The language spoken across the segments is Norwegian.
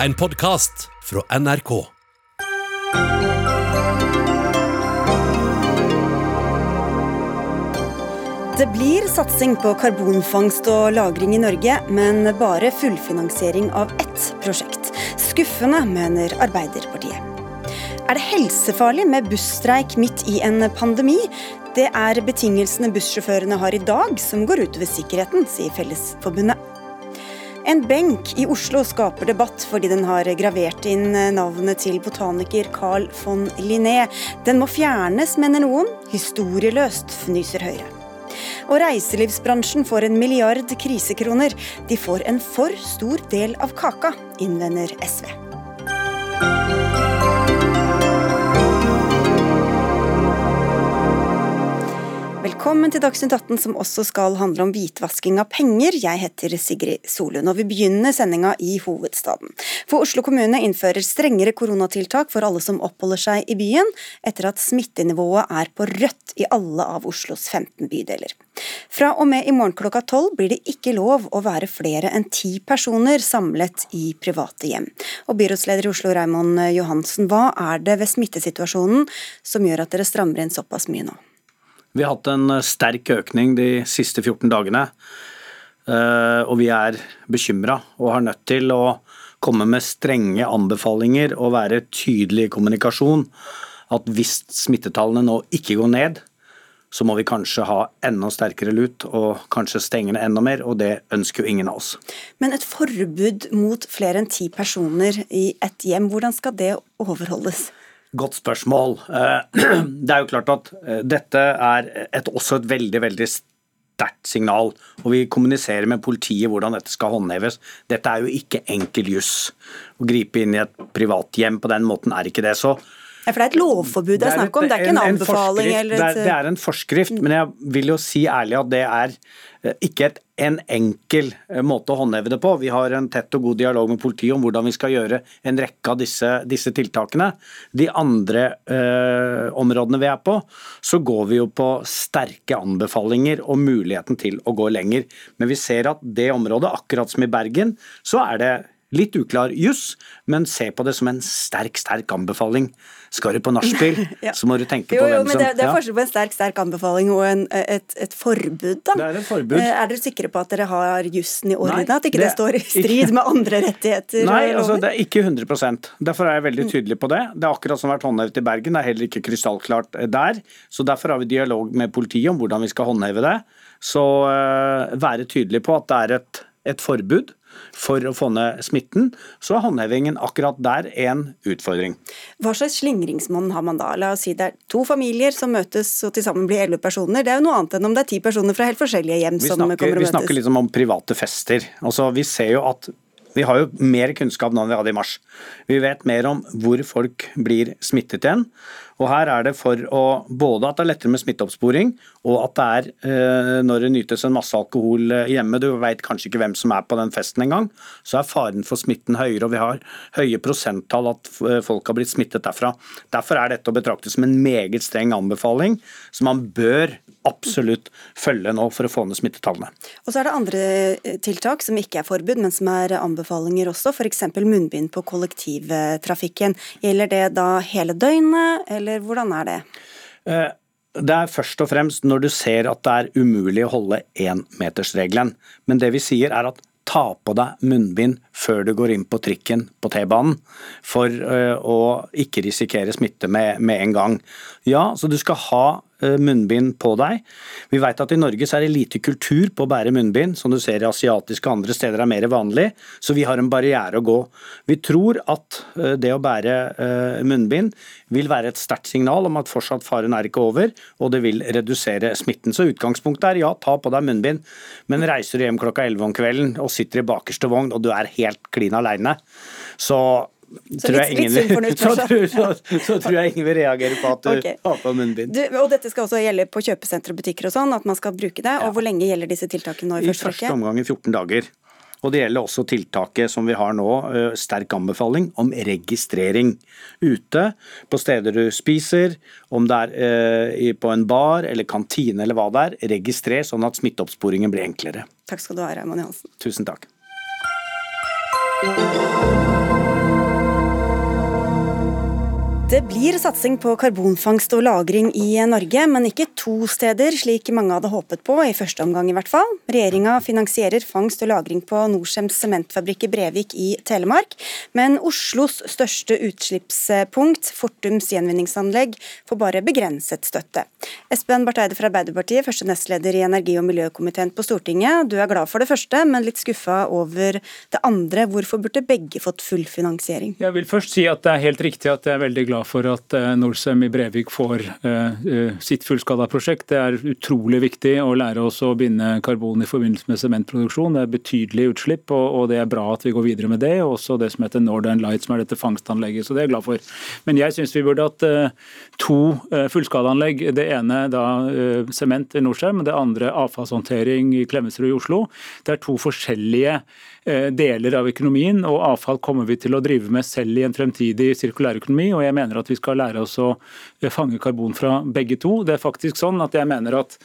En podkast fra NRK. Det blir satsing på karbonfangst og -lagring i Norge, men bare fullfinansiering av ett prosjekt. Skuffende, mener Arbeiderpartiet. Er det helsefarlig med busstreik midt i en pandemi? Det er betingelsene bussjåførene har i dag som går utover sikkerheten, sier Fellesforbundet. En benk i Oslo skaper debatt fordi den har gravert inn navnet til botaniker Carl von Linné. Den må fjernes, mener noen. Historieløst, fnyser Høyre. Og reiselivsbransjen får en milliard krisekroner. De får en for stor del av kaka, innvender SV. Velkommen til Dagsnytt 18, som også skal handle om hvitvasking av penger. Jeg heter Sigrid Solund, og vi begynner sendinga i hovedstaden. For Oslo kommune innfører strengere koronatiltak for alle som oppholder seg i byen, etter at smittenivået er på rødt i alle av Oslos 15 bydeler. Fra og med i morgen klokka tolv blir det ikke lov å være flere enn ti personer samlet i private hjem. Og byrådsleder i Oslo, Raymond Johansen, hva er det ved smittesituasjonen som gjør at dere strammer inn såpass mye nå? Vi har hatt en sterk økning de siste 14 dagene. Eh, og vi er bekymra og har nødt til å komme med strenge anbefalinger og være tydelig i kommunikasjon. At hvis smittetallene nå ikke går ned, så må vi kanskje ha enda sterkere lut og kanskje stenge ned enda mer, og det ønsker jo ingen av oss. Men et forbud mot flere enn ti personer i ett hjem, hvordan skal det overholdes? Godt spørsmål. Eh, det er jo klart at eh, dette er et, også et veldig, veldig sterkt signal. Og vi kommuniserer med politiet hvordan dette skal håndheves. Dette er jo ikke enkel juss. Å gripe inn i et privat hjem på den måten er ikke det. Så ja, for Det er et lovforbud det er snakk om, det er ikke en, en anbefaling? En det, er, det, er, en forskrift, men jeg vil jo si ærlig at det er eh, ikke et, en enkel eh, måte å håndheve det på. Vi har en tett og god dialog med politiet om hvordan vi skal gjøre en rekke av disse, disse tiltakene. De andre eh, områdene vi er på, så går vi jo på sterke anbefalinger og muligheten til å gå lenger. Men vi ser at det området, akkurat som i Bergen, så er det Litt uklar juss, men se på det som en sterk, sterk anbefaling. Skal du på nachspiel, ja. så må du tenke jo, på hvem som men det, det er forskjell på en sterk, sterk anbefaling og en, et, et, forbud, da. Det er et forbud. Eh, er dere sikre på at dere har jussen i orden? At ikke det, det står i strid ikke. med andre rettigheter? Nei, altså det er ikke 100% Derfor er jeg veldig tydelig på det. Det er akkurat som har vært håndhevet i Bergen, det er heller ikke krystallklart eh, der. Så derfor har vi dialog med politiet om hvordan vi skal håndheve det. Så uh, være tydelig på at det er et, et forbud for å få ned smitten, så er håndhevingen akkurat der en utfordring. Hva slags slingringsmonn har man da? La oss si det er to familier som møtes og til sammen blir elleve personer. Det er jo noe annet enn om det er ti personer fra helt forskjellige hjem vi som snakker, kommer og møtes. Vi snakker liksom om private fester. Altså, vi ser jo at vi har jo mer kunnskap nå enn vi hadde i mars. Vi vet mer om hvor folk blir smittet igjen. Og her er det for å både at det er lettere med smitteoppsporing, og at det er eh, når det nytes en masse alkohol eh, hjemme, du veit kanskje ikke hvem som er på den festen engang, så er faren for smitten høyere, og vi har høye prosenttall at eh, folk har blitt smittet derfra. Derfor er dette å betrakte som en meget streng anbefaling, som man bør absolutt følge nå for å få ned smittetallene. Og så er det andre tiltak som ikke er forbud, men som er anbefalinger også, f.eks. munnbind på kollektivtrafikken. Gjelder det da hele døgnet? eller eller hvordan er det? Eh, det er først og fremst når du ser at det er umulig å holde énmetersregelen. Men det vi sier er at ta på deg munnbind før du går inn på trikken på T-banen, for eh, å ikke risikere smitte med, med en gang. Ja, så du skal ha Eh, munnbind på deg. Vi vet at i Norge så er det lite kultur på å bære munnbind, som du ser i asiatiske og andre steder er mer vanlig, så vi har en barriere å gå. Vi tror at eh, det å bære munnbind vil være et sterkt signal om at fortsatt faren er ikke over, og det vil redusere smitten. Så utgangspunktet er ja, ta på deg munnbind, men reiser du hjem klokka 11 om kvelden og sitter i bakerste vogn og du er helt klin aleine, så så, tror litt, ingen, litt så, så, så, tror jeg ingen vil reagere på at du okay. har på munnbind. Du, og dette skal også gjelde på kjøpesentre og butikker og sånn, at man skal bruke det. Ja. Og hvor lenge gjelder disse tiltakene nå i, I første, første omgang i 14 dager. Og det gjelder også tiltaket som vi har nå, sterk anbefaling om registrering ute på steder du spiser, om det er på en bar eller kantine eller hva det er. Registrer sånn at smitteoppsporingen blir enklere. Takk skal du ha, Raymond Johansen. Tusen takk. Música Det blir satsing på karbonfangst og -lagring i Norge, men ikke to steder, slik mange hadde håpet på, i første omgang i hvert fall. Regjeringa finansierer fangst og lagring på Norcems sementfabrikk i Brevik i Telemark, men Oslos største utslippspunkt, Fortums gjenvinningsanlegg, får bare begrenset støtte. Espen Barth Eide fra Arbeiderpartiet, første nestleder i energi- og miljøkomiteen på Stortinget. Du er glad for det første, men litt skuffa over det andre. Hvorfor burde begge fått full finansiering? Jeg vil først si at det er helt riktig at jeg er veldig glad for at eh, Norcem i Brevik får uh, sitt fullskalaprosjekt. Det er utrolig viktig å lære oss å binde karbon i forbindelse med sementproduksjon. Det er betydelig utslipp, og, det er bra at vi går videre med det. Og også det som heter Northern Light, som er dette fangstanlegget. Så det er jeg glad for. Men jeg syns vi burde hatt to fullskalaanlegg. Det ene da sement i Norcem, det andre avfallshåndtering i Klemetsrud i Oslo. Det er to forskjellige deler av økonomien, og avfall kommer vi til å drive med selv i en fremtidig sirkulærøkonomi. og jeg mener at vi skal lære oss å fange karbon fra begge to. Det er faktisk sånn at jeg mener at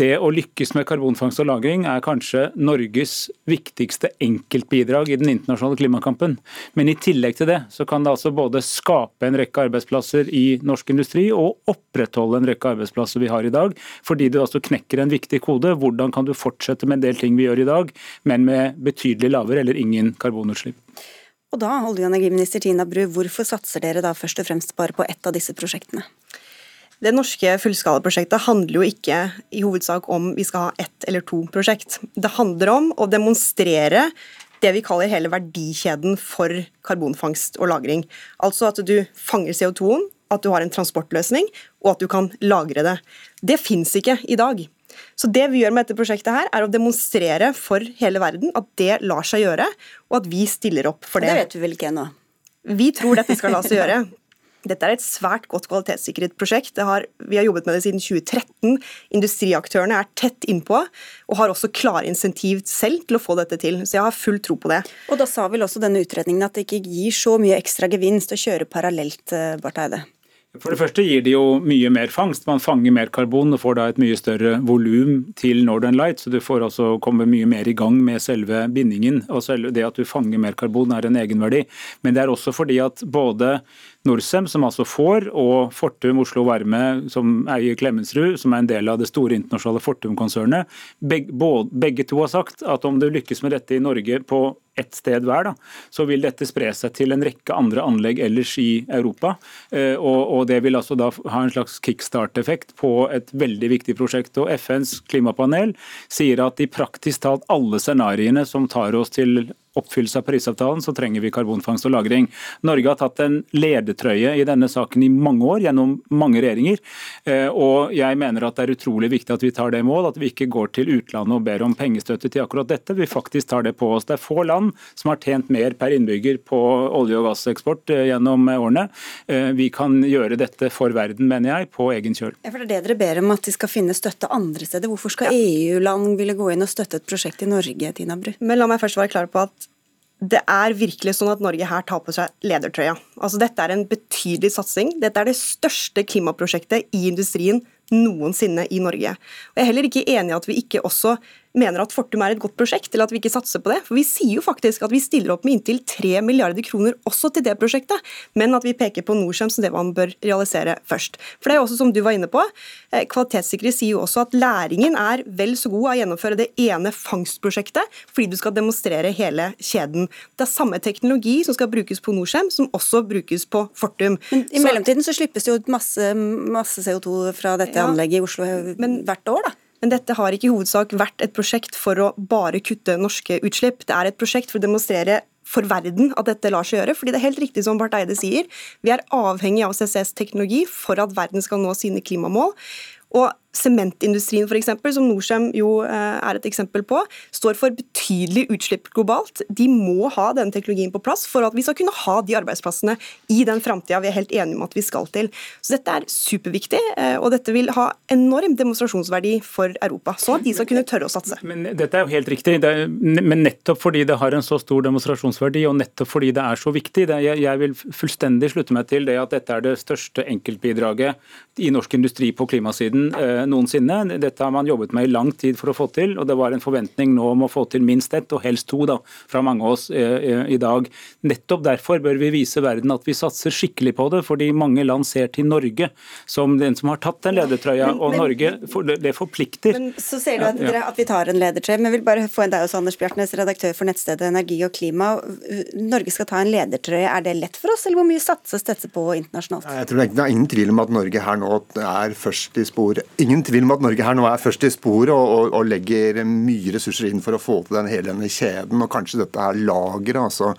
det å lykkes med karbonfangst og -lagring er kanskje Norges viktigste enkeltbidrag i den internasjonale klimakampen. Men i tillegg til det så kan det altså både skape en rekke arbeidsplasser i norsk industri og opprettholde en rekke arbeidsplasser vi har i dag, fordi du altså knekker en viktig kode. Hvordan kan du fortsette med en del ting vi gjør i dag, men med betydelig lavere eller ingen karbonutslipp? Og da, olje- og energiminister Tina Bru, hvorfor satser dere da først og fremst bare på ett av disse prosjektene? Det norske fullskalaprosjektet handler jo ikke i hovedsak om vi skal ha ett eller to prosjekt. Det handler om å demonstrere det vi kaller hele verdikjeden for karbonfangst og -lagring. Altså at du fanger CO2-en, at du har en transportløsning, og at du kan lagre det. Det fins ikke i dag. Så det vi gjør med dette prosjektet her, er å demonstrere for hele verden at det lar seg gjøre, og at vi stiller opp for det. Det vet vi vel ikke ennå? Vi tror dette skal la seg gjøre. Dette er et svært godt kvalitetssikret prosjekt. Har, vi har jobbet med det siden 2013. Industriaktørene er tett innpå og har også klare insentiv selv til å få dette til. Så jeg har full tro på det. Og da sa vel også denne utredningen at det ikke gir så mye ekstra gevinst å kjøre parallelt, eh, Barth Eide? For det første gir det jo mye mer fangst. Man fanger mer karbon og får da et mye større volum til Northern Light. Så du får altså komme mye mer i gang med selve bindingen. Og selv det at du fanger mer karbon er en egenverdi. Men det er også fordi at både Norcem, som altså får, og Fortum Oslo Varme, som eier Klemetsrud, som er en del av det store internasjonale Fortum-konsernet, begge, begge to har sagt at om du lykkes med dette i Norge på ett sted hver, da, så vil dette spre seg til en rekke andre anlegg ellers i Europa. Eh, og, og Det vil altså da ha en slags kickstart-effekt på et veldig viktig prosjekt. og FNs klimapanel sier at i praktisk talt alle scenarioene som tar oss til oppfyllelse av Parisavtalen, så trenger vi karbonfangst og -lagring. Norge har tatt en ledertrøye i denne saken i mange år, gjennom mange regjeringer. Eh, og jeg mener at det er utrolig viktig at vi tar det mål, at vi ikke går til utlandet og ber om pengestøtte til akkurat dette. Vi faktisk tar det på oss. Det er få land som har tjent mer per innbygger på olje- og gasseksport eh, gjennom årene. Eh, vi kan gjøre dette for verden, mener jeg, på egen kjøl. Ja, for det er det dere ber om, at de skal finne støtte andre steder. Hvorfor skal ja. EU-land ville gå inn og støtte et prosjekt i Norge, Tina Bru? Men la meg først være klar på at det er virkelig sånn at Norge her tar på seg ledertrøya. Altså, dette er en betydelig satsing. Dette er det største klimaprosjektet i industrien noensinne i Norge. Og Jeg er heller ikke enig i at vi ikke også mener at Fortum er et godt prosjekt, eller at vi ikke satser på det. For vi sier jo faktisk at vi stiller opp med inntil 3 milliarder kroner også til det prosjektet, men at vi peker på Norcem som det man bør realisere først. For det er jo også som du var inne på, eh, kvalitetssikre sier jo også at læringen er vel så god av å gjennomføre det ene fangstprosjektet, fordi du skal demonstrere hele kjeden. Det er samme teknologi som skal brukes på Norcem, som også brukes på Fortum. Men I mellomtiden så slippes det jo masse, masse CO2 fra dette ja, anlegget i Oslo men, hvert år, da? Men dette har ikke i hovedsak vært et prosjekt for å bare kutte norske utslipp. Det er et prosjekt for å demonstrere for verden at dette lar seg gjøre. fordi det er helt riktig som Barth Eide sier, vi er avhengig av CCS-teknologi for at verden skal nå sine klimamål. Og Sementindustrien f.eks., som Norcem jo eh, er et eksempel på, står for betydelig utslipp globalt. De må ha denne teknologien på plass for at vi skal kunne ha de arbeidsplassene i den framtida vi er helt enige om at vi skal til. Så Dette er superviktig, eh, og dette vil ha enorm demonstrasjonsverdi for Europa. Sånn at de skal kunne tørre å satse. Men Dette er jo helt riktig, er, men nettopp fordi det har en så stor demonstrasjonsverdi, og nettopp fordi det er så viktig, er, jeg, jeg vil fullstendig slutte meg til det at dette er det største enkeltbidraget i norsk industri på klimasiden eh, noensinne. Dette har man jobbet med i lang tid for å få til, og det var en forventning nå om å få til minst ett, og helst to, da, fra mange av oss i dag. Nettopp derfor bør vi vise verden at vi satser skikkelig på det, fordi mange land ser til Norge som den som har tatt den ledertrøya, og Norge, det forplikter. Men så ser du at, dere, at vi tar en ledertrøye, men vil bare få en deg også, Anders Bjartnes, redaktør for nettstedet Energi og klima. Norge skal ta en ledertrøye, er det lett for oss, eller hvor mye satses dette på internasjonalt? Jeg tror Det er ingen tvil om at Norge her nå er først i spor. Ingen tvil om at Norge her nå er først i sporet og, og, og legger mye ressurser inn for å få til den hele denne kjeden. Og kanskje dette her lageret, altså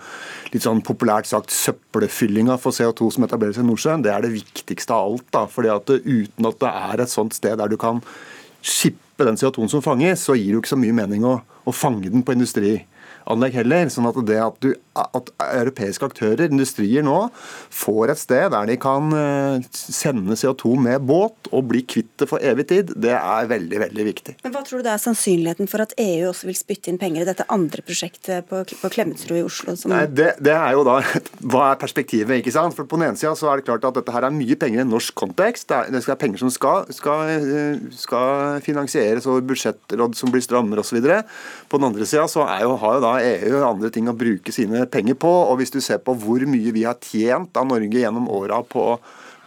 litt sånn populært sagt søppelfyllinga for CO2 som etableres i Nordsjøen, det er det viktigste av alt. da, fordi at Uten at det er et sånt sted der du kan skippe den CO2-en som fanges, så gir det jo ikke så mye mening å, å fange den på industri anlegg heller. sånn at det at, du, at, europeiske aktører, industrier nå, får et sted der de kan eh, sende CO2 med båt og bli kvitt det for evig tid, det er veldig veldig viktig. Men Hva tror du det er sannsynligheten for at EU også vil spytte inn penger i dette andre prosjektet på, på Klemetsrud i Oslo? Som... Nei, det, det, er jo da, Hva er perspektivet? ikke sant? For På den ene sida så er det klart at dette her er mye penger i norsk kontekst. Det, er, det er penger som skal, skal, eh, skal finansieres over budsjettråd som blir strammere osv. På den andre sida så er jo, har jo da EU og andre ting å bruke sine penger på. og Hvis du ser på hvor mye vi har tjent av Norge gjennom åra på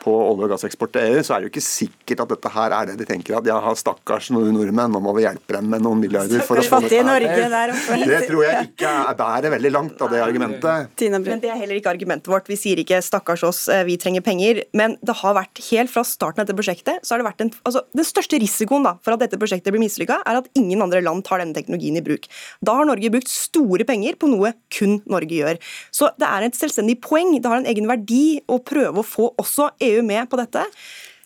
på olje- og gasseksport til EU, så er det jo ikke sikkert at dette her er det de tenker at ja, stakkars nordmenn, nå må vi hjelpe dem med noen milliarder for å få dette her Det tror jeg ikke er bærer veldig langt av det argumentet. Men det er heller ikke argumentet vårt. Vi sier ikke 'stakkars oss, eh, vi trenger penger'. Men det har vært helt fra starten av dette prosjektet, så har det vært en altså, Den største risikoen da, for at dette prosjektet blir mislykka, er at ingen andre land tar denne teknologien i bruk. Da har Norge brukt store penger på noe kun Norge gjør. Så det er et selvstendig poeng, det har en egen verdi å prøve å få også EU EU med på dette.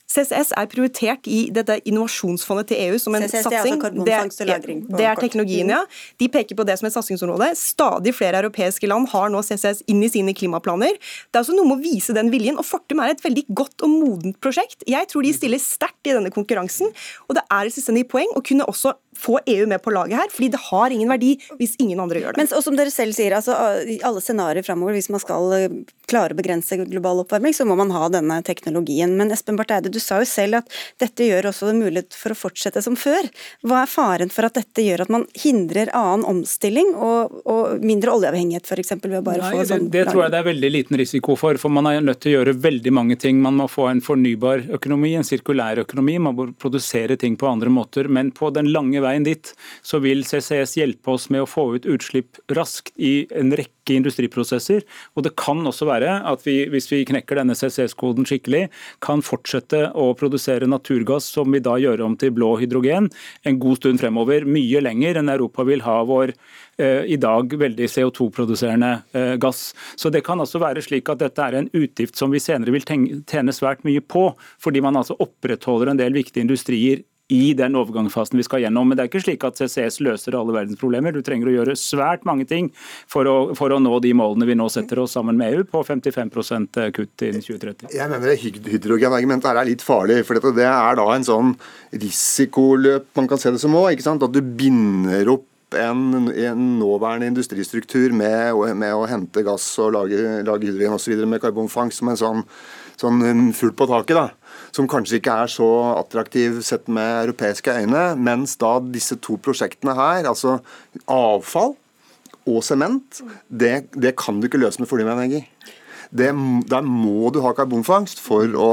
CCS er prioritert i dette innovasjonsfondet til EU som en CCS, satsing. Det er, altså er, det er teknologien, ja. De peker på det som et satsingsområde. Stadig flere europeiske land har nå CCS inn i sine klimaplaner. Det er også noe med å vise den viljen. og Fortum er et veldig godt og modent prosjekt. Jeg tror de stiller sterkt i denne konkurransen, og det er et selvstendig poeng å kunne også få EU med på laget her, fordi det har ingen verdi hvis ingen andre gjør det. Men og som dere selv sier, altså, alle scenarioer framover, hvis man skal eh, klare å begrense global oppvarming, så må man ha denne teknologien. Men Espen Barth Eide, du sa jo selv at dette gjør også det mulig for å fortsette som før. Hva er faren for at dette gjør at man hindrer annen omstilling og, og mindre oljeavhengighet f.eks. ved å bare Nei, få sånn det, det tror jeg det er veldig liten risiko for, for man er nødt til å gjøre veldig mange ting. Man må få en fornybar økonomi, en sirkulær økonomi, man må produsere ting på andre måter. Men på den lange veien dit så vil CCS hjelpe oss med å få ut utslipp raskt i en rekke industriprosesser. Og det kan også være at vi, hvis vi knekker denne CCS-koden skikkelig, kan fortsette å produsere naturgass som vi da gjør om til blå hydrogen en god stund fremover. Mye lenger enn Europa vil ha vår eh, i dag veldig CO2-produserende eh, gass. Så Det kan altså være slik at dette er en utgift som vi senere vil tjene svært mye på, fordi man altså opprettholder en del viktige industrier i den overgangsfasen vi skal gjennom. Men det er ikke slik at CCS løser alle verdens problemer. Du trenger å gjøre svært mange ting for å, for å nå de målene vi nå setter oss sammen med EU på 55 kutt innen 2030. Jeg mener hydrogenargumentet her er litt farlig. for Det er da en sånn risikoløp man kan se det som òg. At du binder opp en, en, nåværende industristruktur med, med, å hente gass og lage, lage hydrogen osv. med karbonfangst som en sånn, sånn fugl på taket. da som kanskje ikke er så attraktiv sett med europeiske øyne. Mens da disse to prosjektene her, altså avfall og sement, det, det kan du ikke løse med. Det, der må du ha karbonfangst for å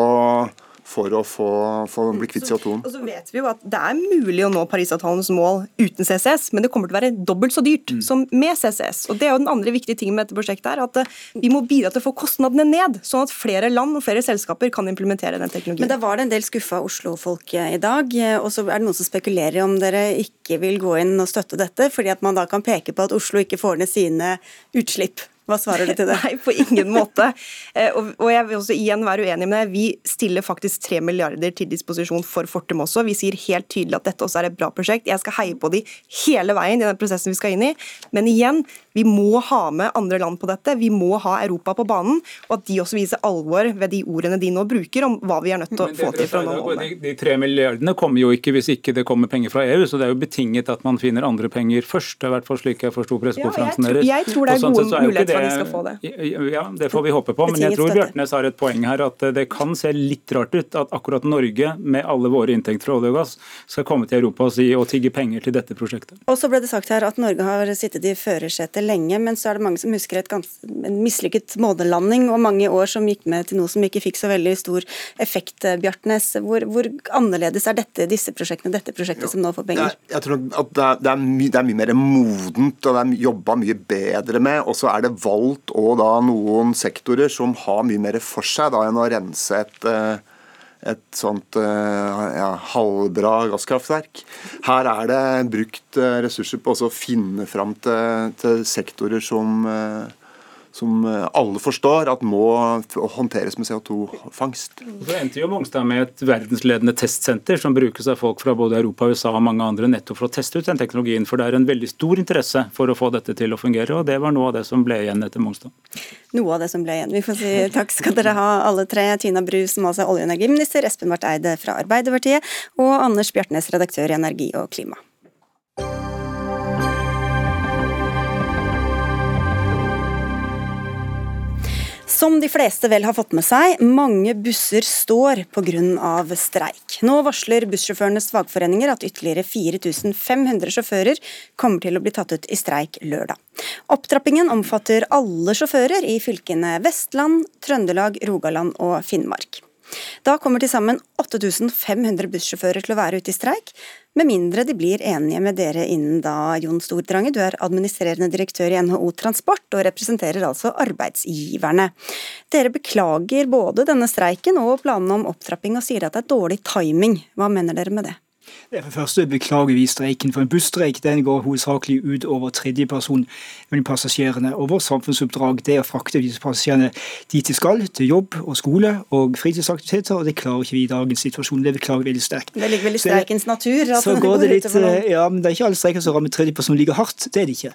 for å få, få bli kvitt CO2-en. Og så vet vi jo at Det er mulig å nå Parisavtalens mål uten CCS, men det kommer til å være dobbelt så dyrt mm. som med CCS. Og Det er jo den andre viktige tingen med dette prosjektet, er at eh, vi må bidra til å få kostnadene ned, sånn at flere land og flere selskaper kan implementere den teknologien. Men Da var det en del skuffa Oslo-folk eh, i dag, eh, og så er det noen som spekulerer om dere ikke vil gå inn og støtte dette, fordi at man da kan peke på at Oslo ikke får ned sine utslipp. Hva svarer du til det? Nei, på ingen måte. Eh, og jeg vil også igjen være uenig med deg. Vi stiller faktisk 3 milliarder til disposisjon for Fortum også. Vi sier helt tydelig at dette også er et bra prosjekt. Jeg skal heie på de hele veien i den prosessen vi skal inn i. Men igjen, Vi må ha med andre land på dette, vi må ha Europa på banen, og at de også viser alvor ved de ordene de nå bruker om hva vi er nødt til å få til for å nå målene. De, de tre milliardene kommer jo ikke hvis ikke det kommer penger fra EU, så det er jo betinget at man finner andre penger først. Det er i hvert fall slik jeg forsto pressekonferansen deres. Ja, jeg, tror det er sånn gode muligheter for at de skal få det. Ja, det får vi håpe på. Men jeg tror Bjørtnes har et poeng her at det kan se litt rart ut at akkurat Norge, med alle våre inntekter fra olje og gass, skal komme til Europa og, si, og tigge penger til dette prosjektet. Og så ble det sagt her at Norge har sittet i førersetet lenge, men så er det mange som husker et gans, en mislykket månelanding og mange år som gikk med til noe som ikke fikk så veldig stor effekt, Bjartnes. Hvor, hvor annerledes er dette, disse prosjektene, dette prosjektet som nå får penger? Jeg, jeg tror at det er, det, er my, det er, mye mer modent, og det er jobba mye bedre med. Og så er det valgt og da noen sektorer som har mye mer for seg da enn å rense et uh, et sånt eh, ja, halvbra gasskraftverk. Her er det brukt eh, ressurser på å finne fram til, til sektorer som uh, som eh, alle forstår at må håndteres med CO2-fangst. Så endte jo Mongstad med et verdensledende testsenter som brukes av folk fra både Europa, USA og mange andre nettopp for å teste ut den teknologien. For det er en veldig stor interesse for å få dette til å fungere, og det var noe av det som ble igjen etter Mongstad. Noe av det som ble igjen. Vi får si takk skal dere ha alle tre. Tina Bru, som altså er olje- og energiminister, Espen Barth Eide fra Arbeiderpartiet, og Anders Bjartnes, redaktør i Energi og klima. Som de fleste vel har fått med seg, mange busser står pga. streik. Nå varsler bussjåførenes fagforeninger at ytterligere 4500 sjåfører kommer til å bli tatt ut i streik lørdag. Opptrappingen omfatter alle sjåfører i fylkene Vestland, Trøndelag, Rogaland og Finnmark. Da kommer til sammen 8500 bussjåfører til å være ute i streik, med mindre de blir enige med dere innen da, Jon Stordrange. Du er administrerende direktør i NHO Transport og representerer altså arbeidsgiverne. Dere beklager både denne streiken og planene om opptrapping, og sier at det er dårlig timing. Hva mener dere med det? Det er for første beklager vi streiken, for en busstreik den går hovedsakelig ut over tredjeperson, men passasjerene. Og vårt samfunnsoppdrag det er å frakte disse passasjerene dit de skal, til jobb og skole og fritidsaktiviteter, og det klarer ikke vi i dagens situasjon. Det beklager vi veldig sterkt. Det ligger vel i streikens natur? så går det litt, ja, men Det er ikke alle streiker som rammer tredjeperson like hardt. Det er det ikke.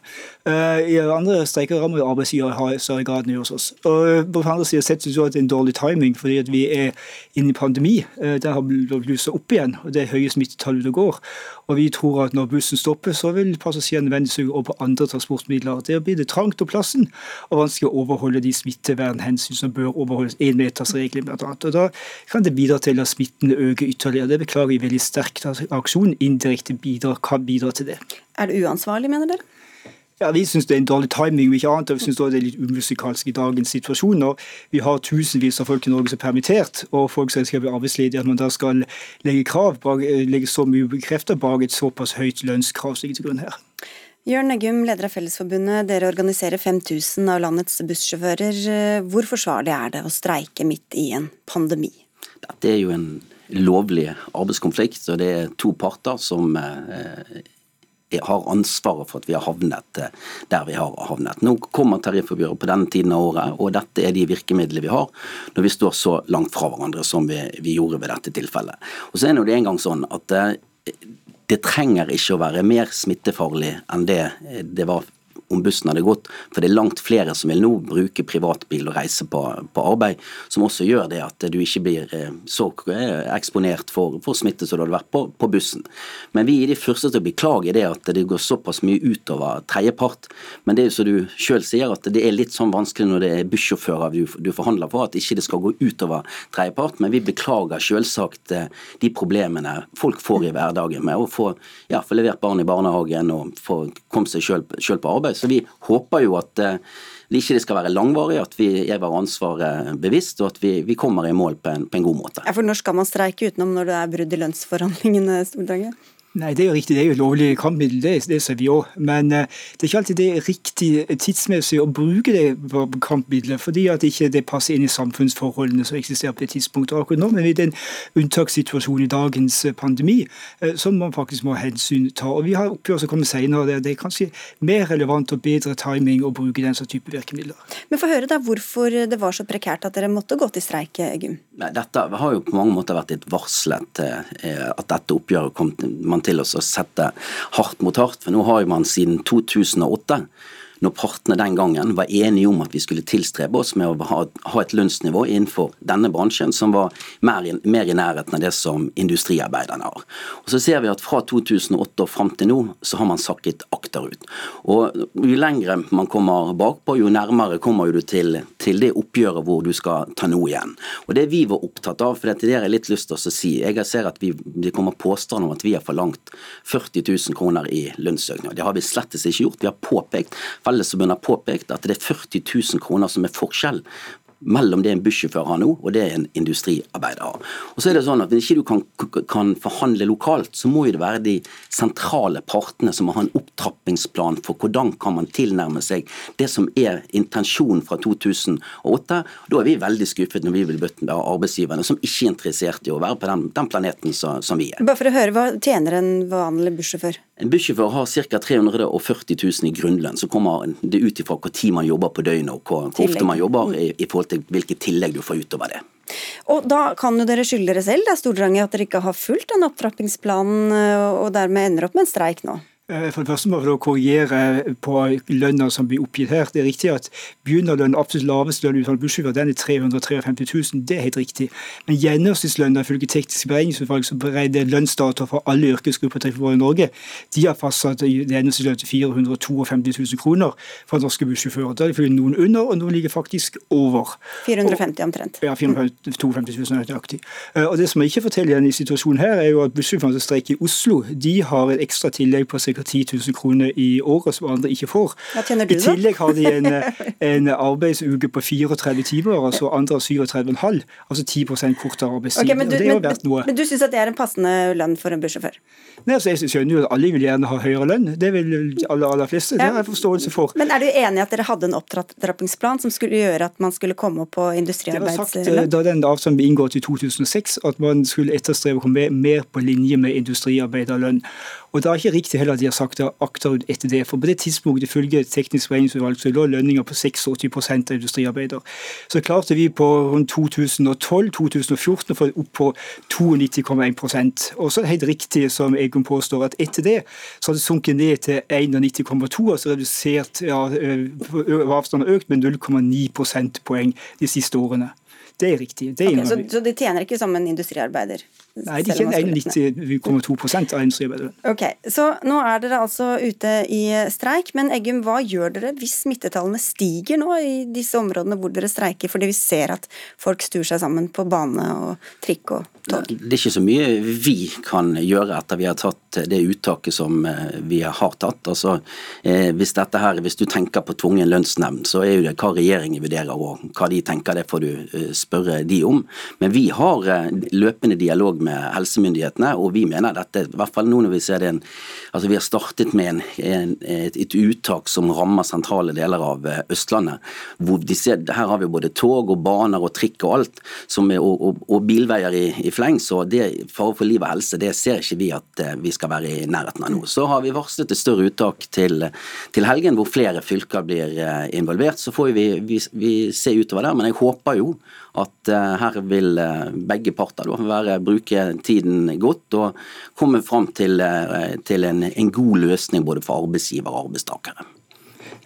Uh, I andre streiker rammer jo arbeidsgivere i større grad enn hos oss. Og På andre siden sett så at det er en dårlig timing, fordi at vi er inne i pandemi. Uh, der har blussa opp igjen, og det er høye smittetall ute og går. Og vi tror at når bussen stopper, så vil passasjerene vende seg over på andre transportmidler. Der blir det trangt på plassen og vanskelig å overholde de smittevernhensyn som bør overholdes, énmetersregelen bl.a. Og da kan det bidra til at smitten øker ytterligere. Det beklager vi veldig sterkt. at Aksjonen indirekte bidrar, kan bidra til det. Er det uansvarlig, mener dere? Ja, Vi syns det er en dårlig timing, og ikke annet, og vi syns det er litt umusikalsk i dagens situasjon. og Vi har tusenvis av folk i Norge som er permittert, og folk som skal bli arbeidsledige. At man da skal legge krav, legge så mye bekreftet bak et såpass høyt lønnskrav som ligger til grunn her. Jørn Eggum, leder av Fellesforbundet. Dere organiserer 5000 av landets bussjåfører. Hvor forsvarlig er det å streike midt i en pandemi? Dette er jo en lovlig arbeidskonflikt, og det er to parter som eh, har ansvaret for at vi har havnet eh, der vi har havnet. Nå kommer tariffoppgjøret på denne tiden av året, og dette er de virkemidlene vi har når vi står så langt fra hverandre som vi, vi gjorde ved dette tilfellet. Og så er det en gang sånn at det, eh, trenger ikke å være mer smittefarlig enn det eh, det var om bussen hadde gått. For det er langt flere som vil nå bruke privatbil og reise på, på arbeid, som også gjør det at du ikke blir eh, så eh, eksponert for, for smitte som du hadde vært på, på, bussen. Men vi er de første til å beklage det at det går såpass mye utover tredjepart. Men det er jo som du sjøl sier, at det er litt sånn vanskelig når det er bussjåfører du, du forhandler for, at ikke det skal gå utover tredjepart. Men vi beklager selvsagt eh, de problemene folk får i hverdagen med å få, ja, levert barn i barnehagen og få komme seg sjøl på arbeid. Så vi håper jo at det eh, ikke skal være langvarig, at vi er vår ansvaret bevisst, og at vi, vi kommer i mål på en, på en, god måte. Ja, for Når skal man streike utenom når det er brudd i lønnsforhandlingene? Stordraget? Nei, det er jo riktig. Det er jo lovlig kampmiddel, det, det ser vi òg. Men uh, det er ikke alltid det er riktig tidsmessig å bruke det kampmiddelet, fordi at ikke det passer inn i samfunnsforholdene som eksisterer på det tidspunktet akkurat nå. Men i den unntakssituasjonen i dagens eh, pandemi uh, som man faktisk må hensyn ta. Og vi har oppgjør som kommer senere, det, det er kanskje mer relevant og bedre timing å bruke den type virkemidler. Men få høre da hvorfor det var så prekært at dere måtte gå til streik, Gym. Dette har jo på mange måter vært et varslet at dette oppgjøret kom til man til å sette hardt mot hardt. For nå har man siden 2008 når partene den gangen var enige om at vi skulle tilstrebe oss med å ha et lønnsnivå innenfor denne bransjen som var mer i, mer i, nærheten av det som industriarbeiderne har. Og så ser vi at Fra 2008 og fram til nå så har man sakket akterut. Og Jo lengre man kommer bakpå, jo nærmere kommer du til, til, det oppgjøret hvor du skal ta noe igjen. Og Det vi var opptatt av, for det er jeg litt lyst til å si, jeg ser at vi, det kommer påstand om at vi har forlangt 40 000 kroner i lønnsøkning. Det har vi slettes ikke gjort. Vi har påpekt, Fellesforbundet har påpekt at det er 40 000 kroner som er forskjell mellom det en bussjåfør har nå, og det en industriarbeider har. Og så er det sånn at Hvis ikke du kan, kan, forhandle lokalt, så må jo det være de sentrale partene som må ha en opptrappingsplan for hvordan kan man tilnærme seg det som er intensjonen fra 2008. Da er vi veldig skuffet når vi vil bøtte av arbeidsgiverne som ikke er interessert i å være på den, den planeten som, som vi er. Bare for å høre, Hva tjener en vanlig bussjåfør? En bussjåfør har ca. 340 000 i grunnlønn. Så kommer det ut ifra hvor tid man jobber på døgnet og hvor, hvor ofte man jobber i, i forhold til hvilket tillegg du får utover det. Og Da kan jo dere skylde dere selv, det er Stordrange, at dere ikke har fulgt den opptrappingsplanen og dermed ender opp med en streik nå? Eh, for det første må jeg korrigere på lønna som blir oppgitt her. Det er riktig at begynnerlønn, absolutt laveste lønn utvalgt bussjåfør, den er 353 000. Det er helt riktig. Men gjennomsnittslønna ifølge Teknisk beregningsutvalg, som beregner lønnsdata for alle yrkesgrupper i Norge, de har fastsatt gjennomsnittslønn til 452 000 kroner for norske bussjåfører. Da er det noen under, og noen ligger faktisk over. 450 omtrent. Ja, 452 000 er nøyaktig. Eh, og det som jeg ikke forteller igjen i situasjonen her, er jo at bussjåførene som streiker i Oslo, de har et ekstra tillegg på ca. 10 000 kroner i året som andre ikke får. Hva tjener du, da? I tillegg har de en, en arbeidsuke på 34 timer, altså andre 37,5. Altså 10 kortere arbeidstid. Okay, men du, det har vært noe. Men du syns at det er en passende lønn for en bussjåfør? Nei, altså Jeg skjønner jo at alle vil gjerne ha høyere lønn. Det vil alle aller fleste. Det har jeg forståelse for. Men er du enig i at dere hadde en opptrappingsplan som skulle gjøre at man skulle komme opp på industriarbeidslønn? Det var sagt da den avtalen ble inngått i 2006 at man skulle etterstrebe å komme mer på linje med industriarbeiderlønn. Og Det er ikke riktig heller at de har sagt akterut etter det. For på det tidspunktet, ifølge Teknisk beregningsutvalg, så lå lønninger på 86 av industriarbeider. Så klarte vi på rundt 2012-2014 å få opp på 92,1% Og så er det helt riktig som Egon påstår, at etter det så har det sunket ned til 91,2, altså redusert ja, avstanden økt med 0,9 prosentpoeng de siste årene. Det er riktig. Det er okay, så, så de tjener ikke som en industriarbeider? Nei, de tjener 91,2 av industriarbeidere. Ok, Så nå er dere altså ute i streik, men Eggum, hva gjør dere hvis smittetallene stiger nå i disse områdene hvor dere streiker, fordi vi ser at folk stuer seg sammen på bane og trikk og tog? Det er ikke så mye vi kan gjøre etter vi har tatt det uttaket som eh, vi har tatt. Altså, eh, hvis, dette her, hvis du tenker på tvungen lønnsnemnd, så er jo det hva regjeringen vurderer og hva de tenker, det får du eh, spørre de om. Men vi har løpende dialog med helsemyndighetene, og vi mener dette, i hvert fall nå når vi ser det en, altså Vi har startet med en, en, et, et, uttak som rammer sentrale deler av Østlandet. hvor de ser, Her har vi både tog og baner og trikk og alt, er, og, og, og, bilveier i, i fleng. Så det fare for liv og helse, det ser ikke vi at vi skal være i nærheten av nå. Så har vi varslet et større uttak til, til helgen, hvor flere fylker blir eh, involvert. Så får vi, vi, vi se utover der, men jeg håper jo at uh, her vil uh, begge parter da, være, bruke tiden godt og komme fram til, til en, en god løsning både for arbeidsgiver og arbeidstakere.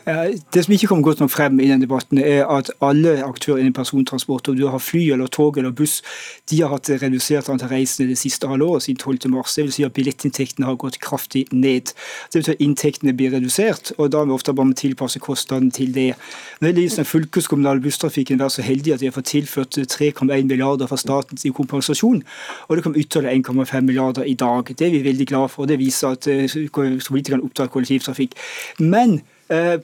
Det som ikke kommer godt nok frem i den debatten, er at alle aktører innen persontransport, om du har fly eller tog eller buss, de har hatt redusert antall reisende det siste halvåret siden 12. mars. Det vil si at billettinntektene har gått kraftig ned. Det betyr at inntektene blir redusert, og da må vi ofte bare tilpasse kostnaden til det. Nå er den fylkeskommunale busstrafikken vært så heldig at de har fått tilført 3,1 milliarder fra staten i kompensasjon, og det kom ytterligere 1,5 milliarder i dag. Det er vi veldig glad for, og det viser at eh, politikerne opptar opptatt kollektivtrafikk. Men Eh,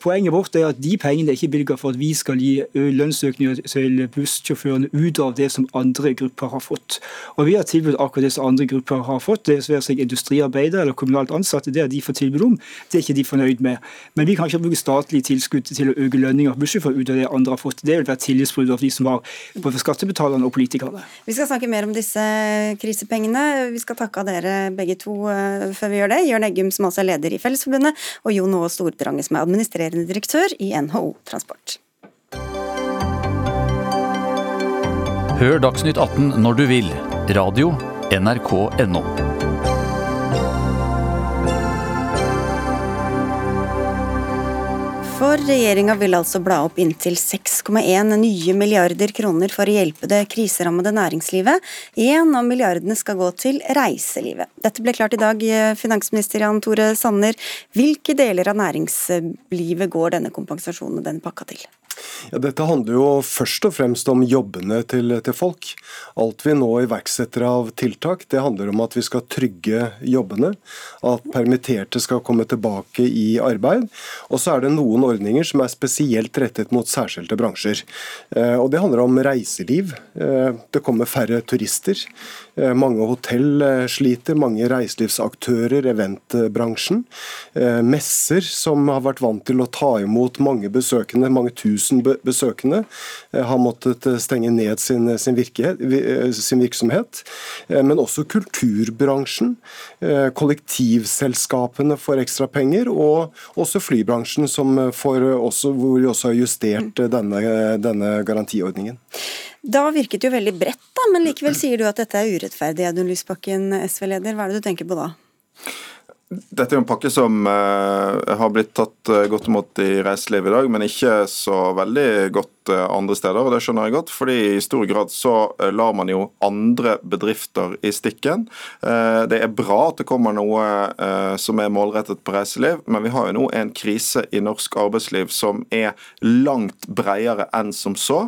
poenget vårt er at de pengene er ikke bevilget for at vi skal gi lønnsøkninger til bussjåførene ut av det som andre grupper har fått. Og Vi har tilbudt akkurat det som andre grupper har fått. Det være seg industriarbeidere eller kommunalt ansatte. Det har de fått tilbud om. Det er ikke de fornøyd med. Men vi kan ikke bruke statlige tilskudd til å øke lønninger for bussjåfører ut av det andre har fått. Det vil være tillitsbrudd av de som har både skattebetalerne og politikerne. Vi skal snakke mer om disse krisepengene. Vi skal takke av dere begge to eh, før vi gjør det. Jørn Eggum, som altså er leder i Fellesforbundet, og Jon Aas Stordrange, som er administrerende direktør i NHO Transport. Hør Dagsnytt 18 når du vil. Radio NRK.no. For regjeringa vil altså bla opp inntil 6,1 nye milliarder kroner for å hjelpe det kriserammede næringslivet. En av milliardene skal gå til reiselivet. Dette ble klart i dag, finansminister Jan Tore Sanner. Hvilke deler av næringslivet går denne kompensasjonen og denne pakka til? Ja, dette handler jo først og fremst om jobbene til, til, folk. Alt vi nå iverksetter av tiltak, det handler om at vi skal trygge jobbene. At permitterte skal komme tilbake i arbeid. Og så er det noen ordninger som er spesielt rettet mot særskilte bransjer. Eh, og Det handler om reiseliv. Eh, det kommer færre turister. Eh, mange hotell sliter, mange reiselivsaktører, eventbransjen. Messer som har vært vant til å ta imot mange besøkende, mange tusen 000 besøkende eh, har måttet eh, stenge ned sin, sin, virke, eh, sin virksomhet. Men også kulturbransjen. Kollektivselskapene får ekstra penger, og også flybransjen, også, hvor vi også har justert denne, denne garantiordningen. Da virket det jo veldig bredt, da, men likevel sier du at dette er urettferdig, Audun Lysbakken, SV-leder. Hva er det du tenker på da? Dette er jo en pakke som uh, har blitt tatt uh, godt imot i reiselivet i dag, men ikke så veldig godt Eh, andre steder, og det skjønner jeg godt. fordi i stor grad så eh, lar man jo andre bedrifter i stikken. Eh, det er bra at det kommer noe som er målrettet på reiseliv, men vi har jo nå en krise i norsk arbeidsliv som er langt bredere enn som så.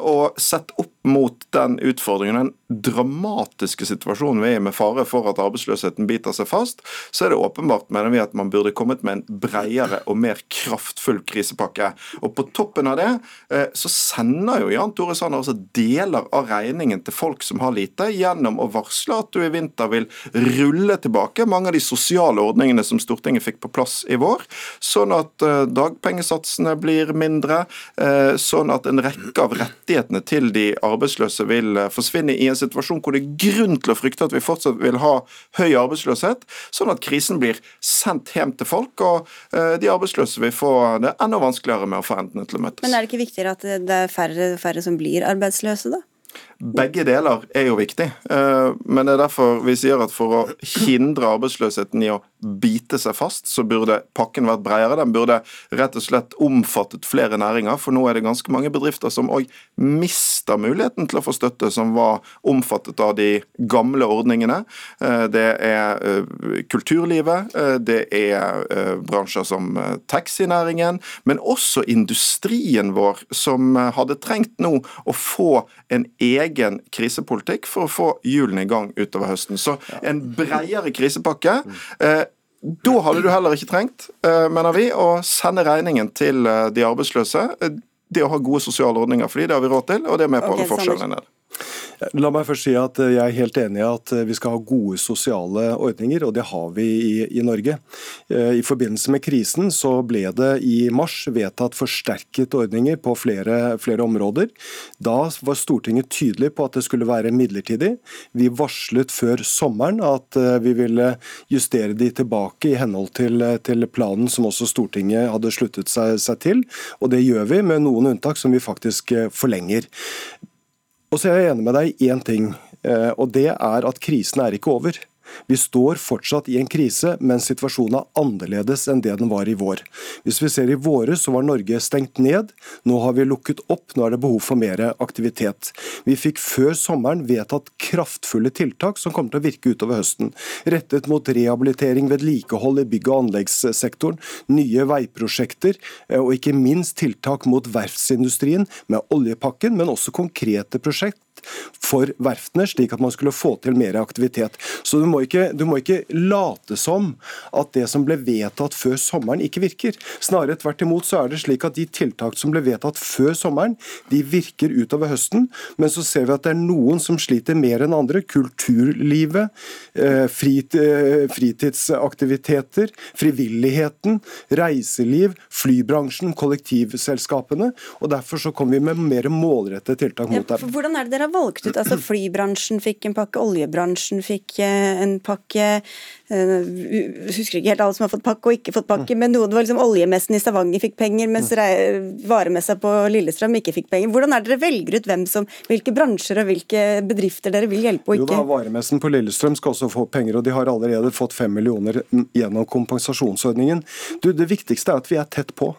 Og sett opp mot den utfordringen, den dramatiske situasjonen vi er i med fare for at arbeidsløsheten biter seg fast, så er det åpenbart, mener vi, at man burde kommet med en bredere og mer kraftfull krisepakke. Og på toppen av det Eh, så sender jo Jan Tore Sanner altså deler av regningen til folk som har lite, gjennom å varsle at du i vinter vil rulle tilbake mange av de sosiale ordningene som Stortinget fikk på plass i vår, sånn at eh, dagpengesatsene blir mindre, eh, sånn at en rekke av rettighetene til de arbeidsløse vil forsvinne i en situasjon hvor det er grunn til å frykte at vi fortsatt vil ha høy arbeidsløshet, sånn at krisen blir sendt hjem til folk, og de arbeidsløse vil få det enda vanskeligere med å få endene til å møtes. Men er det ikke at det er færre, færre som blir arbeidsløse, da? Begge deler er jo viktig, eh, men det er derfor vi sier at for å hindre arbeidsløsheten i å bite seg fast, så burde pakken vært bredere. Den burde rett og slett omfattet flere næringer, for nå er det ganske mange bedrifter som òg mister muligheten til å få støtte, som var omfattet av de gamle ordningene. Eh, det er eh, kulturlivet, det er bransjer som taxinæringen, men også industrien vår, som hadde trengt nå å få en egen krisepolitikk for å få hjulene i gang utover høsten. Så en bredere krisepakke. Eh, da hadde du heller ikke trengt, eh, mener vi, å sende regningen til eh, de arbeidsløse. Det å ha gode sosiale ordninger for dem, det har vi råd til, og det er med på å holde forskjellene ned. La meg først si at jeg er helt enig i at vi skal ha gode sosiale ordninger, og det har vi i, i, Norge. I forbindelse med krisen så ble det i mars vedtatt forsterket ordninger på flere, flere områder. Da var Stortinget tydelig på at det skulle være midlertidig. Vi varslet før sommeren at eh, vi ville justere de tilbake i henhold til, til planen som også Stortinget hadde sluttet seg, seg til, og det gjør vi med noen unntak som vi faktisk eh, forlenger. Og så er jeg enig med deg i én ting, eh, og det er at krisen er ikke over. Vi står fortsatt i en krise, men situasjonen er annerledes enn det den var i vår. Hvis vi ser i våre, så var Norge stengt ned. Nå har vi lukket opp, nå er det behov for mer aktivitet. Vi fikk før sommeren vedtatt kraftfulle tiltak som kommer til å virke utover høsten. Rettet mot rehabilitering, vedlikehold i bygg- og anleggssektoren, nye veiprosjekter eh, og ikke minst tiltak mot verftsindustrien med oljepakken, men også konkrete prosjekt for verftene, slik at man skulle få til mer aktivitet. Så du må, ikke, du må ikke late som at det som ble vedtatt før sommeren, ikke virker. Snarere tvert imot så er det slik at de tiltak som ble vedtatt før sommeren, de virker utover høsten. Men så ser vi at det er noen som sliter mer enn andre. Kulturlivet, eh, eh, fritidsaktiviteter, frivilligheten, reiseliv, flybransjen, kollektivselskapene. og Derfor så kommer vi med mer målrettede tiltak mot dem. Hvordan er det dere har valgt ut? Altså Flybransjen fikk en pakke, oljebransjen fikk eh, en pakke. Jeg eh, husker ikke helt alle som har fått pakke og ikke fått pakke, men noen var liksom oljemessen i Stavanger fikk penger, mens varemessa på Lillestrøm ikke fikk penger. Hvordan er det dere velger ut hvem som, hvilke bransjer og hvilke bedrifter dere vil hjelpe og ikke? Jo da, Varemessen på Lillestrøm skal også få penger, og de har allerede fått fem millioner gjennom kompensasjonsordningen. Du, Det viktigste er at vi er tett på.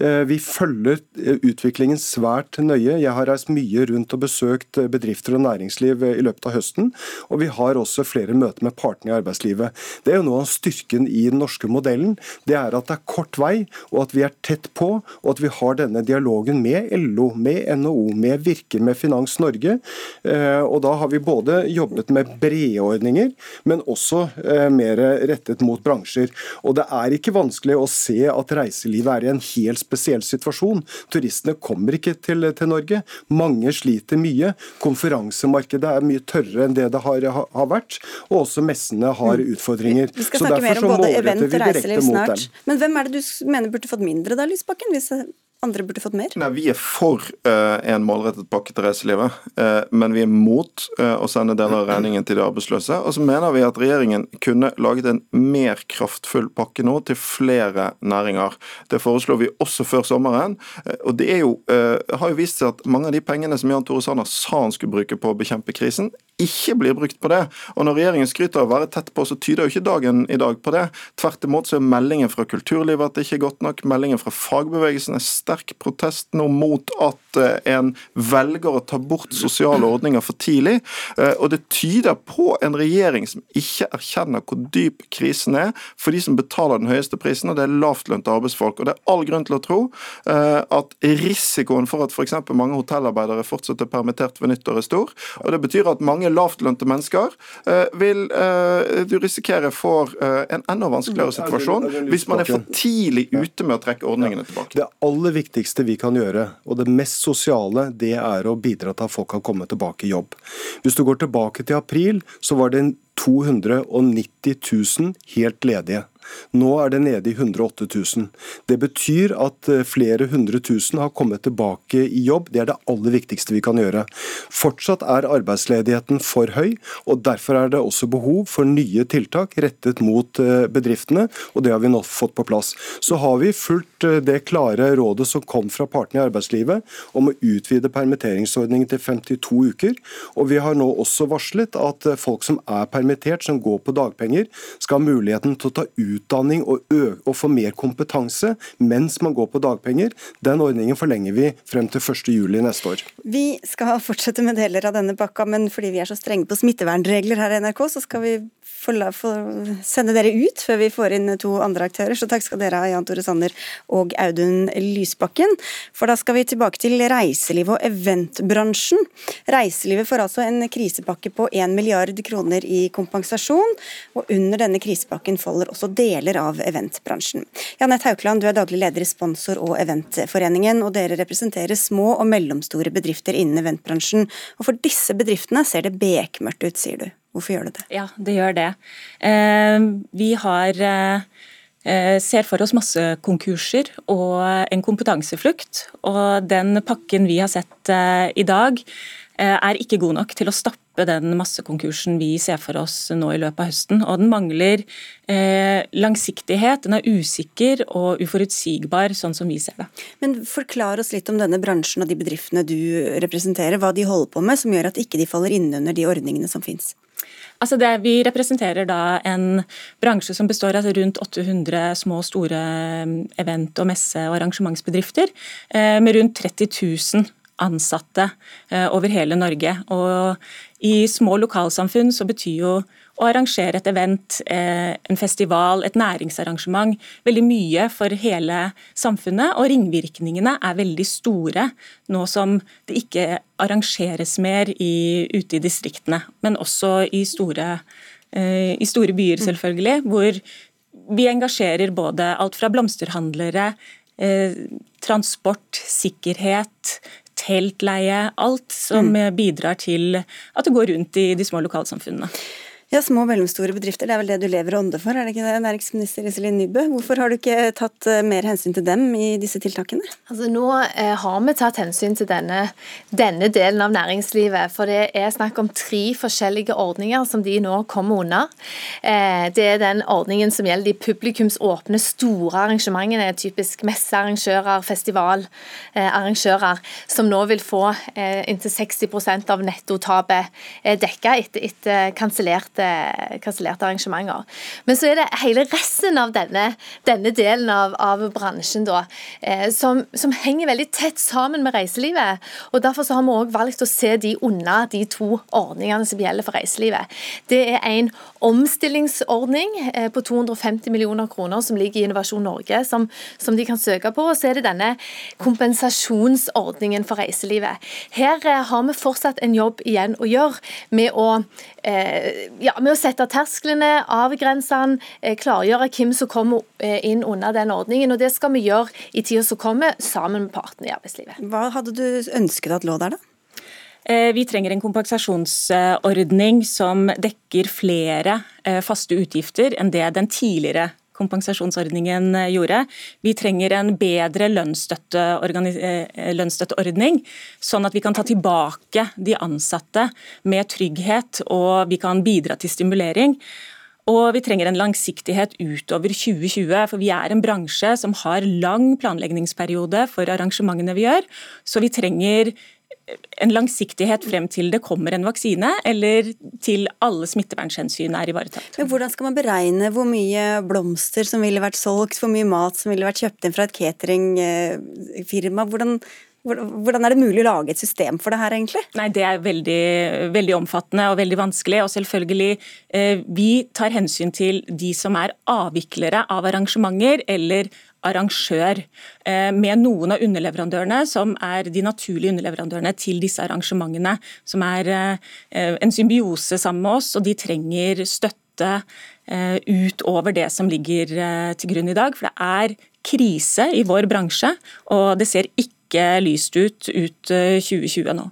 Eh, vi følger eh, utviklingen svært nøye. Jeg har reist mye rundt og besøkt eh, bedrifter og næringsliv i løpet av høsten. Og vi har også flere møter med partene i arbeidslivet. Det er jo noe av styrken i den norske modellen. Det er at det er kort vei, og at vi er tett på, og at vi har denne dialogen med LO, med NHO, med Virke, med Finans Norge. Og da har vi både jobbet med brede ordninger, men også mer rettet mot bransjer. Og det er ikke vanskelig å se at reiselivet er i en helt spesiell situasjon. Turistene kommer ikke til, til Norge. Mange sliter mye. Konferansemarkedet er mye tørrere enn det det har, har vært. Og også messene har mm. utfordringer. Vi skal snakke mer om både event og reiseliv snart. Men hvem er det du mener burde fått mindre da, Lysbakken? Hvis andre burde fått mer? Nei, Vi er for uh, en målrettet pakke til reiselivet, uh, men vi er mot uh, å sende deler av regningen til de arbeidsløse. Og så mener vi at regjeringen kunne laget en mer kraftfull pakke nå til flere næringer. Det foreslo vi også før sommeren. og det er jo, har jo vist seg at mange av de pengene som Jan Tore Sanner sa han skulle bruke på å bekjempe krisen, ikke blir brukt på det. Og når regjeringen skryter av å være tett på, så tyder jo ikke dagen i dag på det. Tvert imot så er meldingen fra kulturlivet at det ikke er godt nok. Meldingen fra fagbevegelsen er sterk protest nå mot at eh, en velger å ta bort sosiale ordninger for tidlig. Eh, og det tyder på en regjering som ikke erkjenner hvor dyp krisen er for de som betaler den høyeste prisen, og det er lavtlønte arbeidsfolk. Og det er all grunn til å tro eh, at risikoen for at f.eks. mange hotellarbeidere fortsatt er permittert ved nyttår er stor. Og det betyr at mange lavtlønte mennesker vil du risikere får en enda vanskeligere situasjon hvis man er for tidlig ute med å trekke ordningene tilbake. Det aller viktigste vi kan gjøre, og det mest sosiale, det er å bidra til at folk kan komme tilbake i jobb. Hvis du går tilbake til april, så var det 290 000 helt ledige. Nå er det nede i 108 000. Det betyr at eh, flere hundre tusen har kommet tilbake i jobb. Det er det aller viktigste vi kan gjøre. Fortsatt er arbeidsledigheten for høy, og derfor er det også behov for nye tiltak rettet mot eh, bedriftene, og det har vi nå fått på plass. Så har vi fulgt eh, det klare rådet som kom fra partene i arbeidslivet om å utvide permitteringsordningen til 52 uker, og vi har nå også varslet at folk som er permittert, som går på dagpenger, skal ha muligheten til å ta ut utdanning og, og få mer kompetanse mens man går på dagpenger. Den ordningen forlenger vi frem til 1.7 neste år. Vi skal fortsette med deler av denne pakka, men fordi vi er så strenge på smittevernregler her i NRK, så skal vi få, sende dere ut før vi får inn to andre aktører. Så takk skal dere ha, Jan Tore Sanner og Audun Lysbakken. For da skal vi tilbake til reiseliv og eventbransjen. Reiselivet får altså en krisepakke på 1 milliard kroner i kompensasjon, og under denne krisepakken faller også deler av eventbransjen. Janette Haukland, du er daglig leder i Sponsor- og Eventforeningen, og dere representerer små og mellomstore bedrifter innen eventbransjen. Og for disse bedriftene ser det bekmørkt ut, sier du. Hvorfor gjør det det? Ja, det gjør det. Eh, vi har eh, ser for oss masse konkurser og en kompetanseflukt. Og den pakken vi har sett eh, i dag, er ikke god nok til å stappe den massekonkursen vi ser for oss nå i løpet av høsten. Og den mangler langsiktighet, den er usikker og uforutsigbar, sånn som vi ser det. Men Forklar oss litt om denne bransjen og de bedriftene du representerer, hva de holder på med som gjør at ikke de faller inn under de ordningene som finnes. Altså det, vi representerer da en bransje som består av rundt 800 små og store mm, event- og messe- og arrangementsbedrifter, eh, med rundt 30 000 ansatte eh, over hele Norge. Og I små lokalsamfunn så betyr jo å arrangere et event, eh, en festival, et næringsarrangement veldig mye for hele samfunnet. Og ringvirkningene er veldig store nå som det ikke arrangeres mer i, ute i distriktene, men også i store, eh, i store byer, selvfølgelig, hvor vi engasjerer både alt fra blomsterhandlere, eh, transport, sikkerhet, teltleie, alt som mm. bidrar til at det går rundt i de små lokalsamfunnene. Ja, Små og mellomstore bedrifter, det er vel det du lever og ånder for, er det ikke det, næringsminister Iselin Nybø? Hvorfor har du ikke tatt eh, mer hensyn til dem i disse tiltakene? Altså Nå eh, har vi tatt hensyn til denne, denne, delen av næringslivet. For det er snakk om tre forskjellige ordninger som de nå kommer unna. Eh, det er den ordningen som gjelder de publikumsåpne store arrangementene, typisk messearrangører, festivalarrangører, som nå vil få eh, inntil 60 av nettotapet eh, dekka etter, etter kansellerte kansellerte arrangementer. Men så er det hele resten av denne, denne delen av, av bransjen da, eh, som, som, henger veldig tett sammen med reiselivet. og Derfor så har vi også valgt å se de unna de to ordningene som gjelder for reiselivet. Det er en omstillingsordning eh, på 250 millioner kroner som ligger i Innovasjon Norge, som, som de kan søke på. Og så er det denne kompensasjonsordningen for reiselivet. Her eh, har vi fortsatt en jobb igjen å gjøre med å, eh, ja, med å sette tersklene, avgrense den, eh, klargjøre hvem som kommer inn under den ordningen. og Det skal vi gjøre i tida som kommer, sammen med partene i arbeidslivet. Hva hadde du ønsket at lå der, da? Vi trenger en kompensasjonsordning som dekker flere faste utgifter enn det den tidligere kompensasjonsordningen eh, gjorde. Vi trenger en bedre eh, lønnsstøtteordning, sånn at vi kan ta tilbake de ansatte med trygghet og vi kan bidra til stimulering. Og vi trenger en langsiktighet utover 2020, for vi er en bransje som har lang planleggingsperiode for arrangementene vi gjør. Så vi trenger en langsiktighet frem til det kommer en vaksine, eller til alle smittevernhensyn er ivaretatt. Men Hvordan skal man beregne hvor mye blomster som ville vært solgt, hvor mye mat som ville vært kjøpt inn fra et cateringfirma? Hvordan, hvordan er det mulig å lage et system for det her, egentlig? Nei, Det er veldig, veldig omfattende og veldig vanskelig. og selvfølgelig, eh, Vi tar hensyn til de som er avviklere av arrangementer eller arrangør eh, med noen av underleverandørene som er de naturlige underleverandørene til disse arrangementene. Som er eh, en symbiose sammen med oss, og de trenger støtte eh, utover det som ligger til grunn i dag. For det er krise i vår bransje, og det ser ikke lyst ut ut 2020 nå.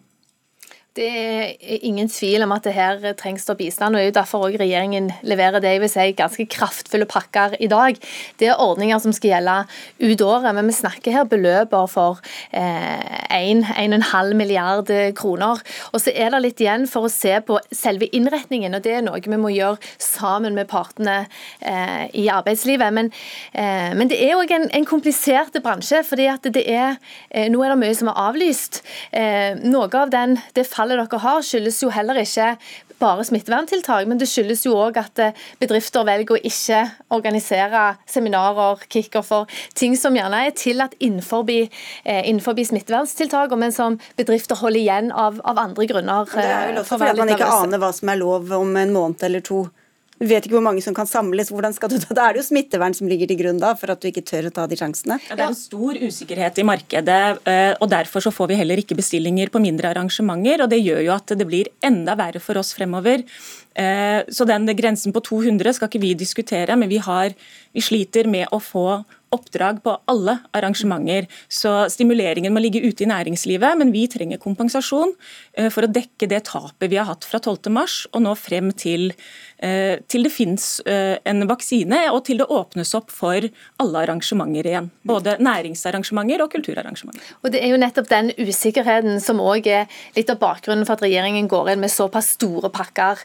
Det er ingen tvil om at det her trengs det bistand. og det er jo Derfor også regjeringen leverer det jeg vil si ganske kraftfulle pakker i dag. Det er ordninger som skal gjelde ut året, men vi snakker her beløper for eh, 1,5 milliard kroner. Og så er det litt igjen for å se på selve innretningen, og det er noe vi må gjøre sammen med partene eh, i arbeidslivet. Men, eh, men det er òg en, en, komplisert bransje, fordi at det er, eh, nå er det mye som er avlyst. Eh, noe av den, det fallet fallet dere har, skyldes jo heller ikke bare smitteverntiltak, men det skyldes jo òg at eh, bedrifter velger å ikke organisere seminarer, kickoffer, ting som gjerne er tillatt innenfor, eh, innenfor smitteverntiltak, men som bedrifter holder igjen av, av andre grunner. Det er vel eh, også fordi man ikke aner hva som er lov om en måned eller to. Du vet ikke hvor mange som kan samles. hvordan skal du ta? Da er det jo smittevern som ligger til grunn da, for at du ikke tør å ta de sjansene. Ja, det er en stor usikkerhet i markedet, eh, og derfor så får vi heller ikke bestillinger på mindre arrangementer. og Det gjør jo at det blir enda verre for oss fremover. Eh, så den grensen på 200 skal ikke vi diskutere, men vi, har, vi sliter med å få oppdrag på alle arrangementer. Så stimuleringen må ligge ute i næringslivet, men vi trenger kompensasjon eh, for å dekke det tapet vi har hatt fra 12.3 og nå frem til, til det finnes eh, en vaksine og til det åpnes opp for alle arrangementer igjen. Både næringsarrangementer og kulturarrangementer. Og Det er jo nettopp den usikkerheten som òg er litt av bakgrunnen for at regjeringen går inn med såpass store pakker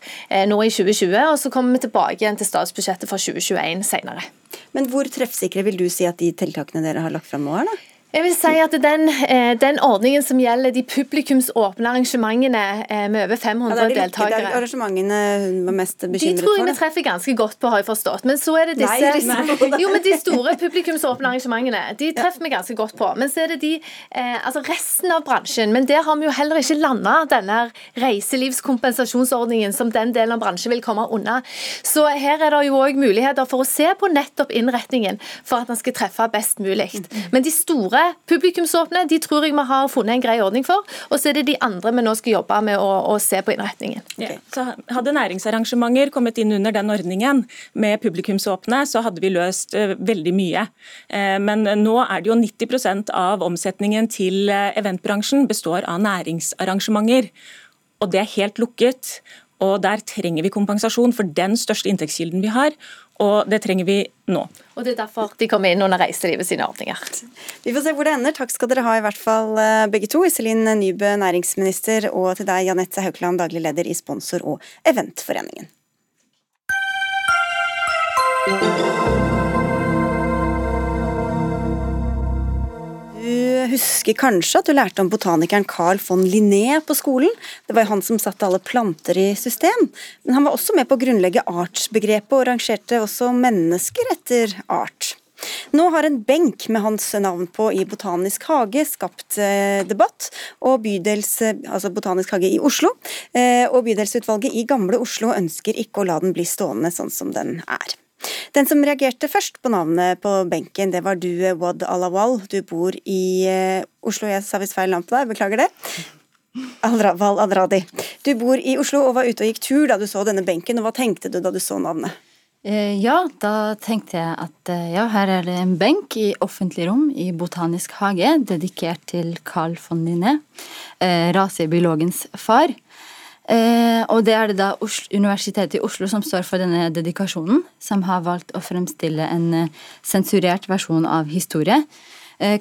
nå i 2020, og så kommer vi tilbake igjen til statsbudsjettet for 2021 senere. Men hvor treffsikre vil du si at de tiltakene dere har lagt fram nå er, da? Jeg vil si at den, eh, den, ordningen som gjelder de publikumsåpne arrangementene eh, med over 500 ja, det er deltakere Det er arrangementene hun var mest bekymret for? De tror jeg vi treffer ganske godt på, har jeg forstått. Men så er det disse nei, Jo, men de store publikumsåpne arrangementene de treffer vi ganske godt på. Men så er det de eh, altså resten av bransjen. Men der har vi jo heller ikke landa denne reiselivskompensasjonsordningen som den delen av bransjen vil komme unna. Så her er det jo òg muligheter for å se på nettopp innretningen for at den skal treffe best mulig. Mm. Men de store publikumsåpne de tror jeg vi har funnet en grei ordning for. Og så er det de andre vi nå skal jobbe med å, å se på innretningen. Okay. Så Hadde næringsarrangementer kommet inn under den ordningen med publikumsåpne, så hadde vi løst uh, veldig mye. Uh, men nå er det jo 90% av omsetningen til uh, eventbransjen består av næringsarrangementer. Og det er helt lukket. Og der trenger vi kompensasjon for den største inntektskilden vi har og det trenger vi nå. Og Det er derfor de kommer inn under reiselivet sine ordninger. Vi får se hvor det ender. Takk skal dere ha i hvert fall eh, begge to. Iselin Nybø, næringsminister, og til deg, Janette Haukland, daglig leder i Sponsor- og Eventforeningen. Husker kanskje at du lærte om botanikeren Carl von Linné på skolen. Det var jo han som satte alle planter i system. Men han var også med på å grunnlegge artsbegrepet, og rangerte også mennesker etter art. Nå har en benk med hans navn på i Botanisk hage skapt eh, debatt, og bydels, altså Botanisk hage i Oslo. Eh, og bydelsutvalget i Gamle Oslo ønsker ikke å la den bli stående sånn som den er. Den som reagerte først på navnet på benken, det var du, Wad Alawal. Du bor i Oslo. Jeg sa visst feil navn på deg, beklager det. Alrawal Adradi. Du bor i Oslo og var ute og gikk tur da du så denne benken, og hva tenkte du da du så navnet? Eh, ja, da tenkte jeg at eh, ja, her er det en benk i offentlig rom i Botanisk hage, dedikert til Carl von Linné, eh, rasebiologens far. Og det er det da Universitetet i Oslo som står for denne dedikasjonen, som har valgt å fremstille en sensurert versjon av historie.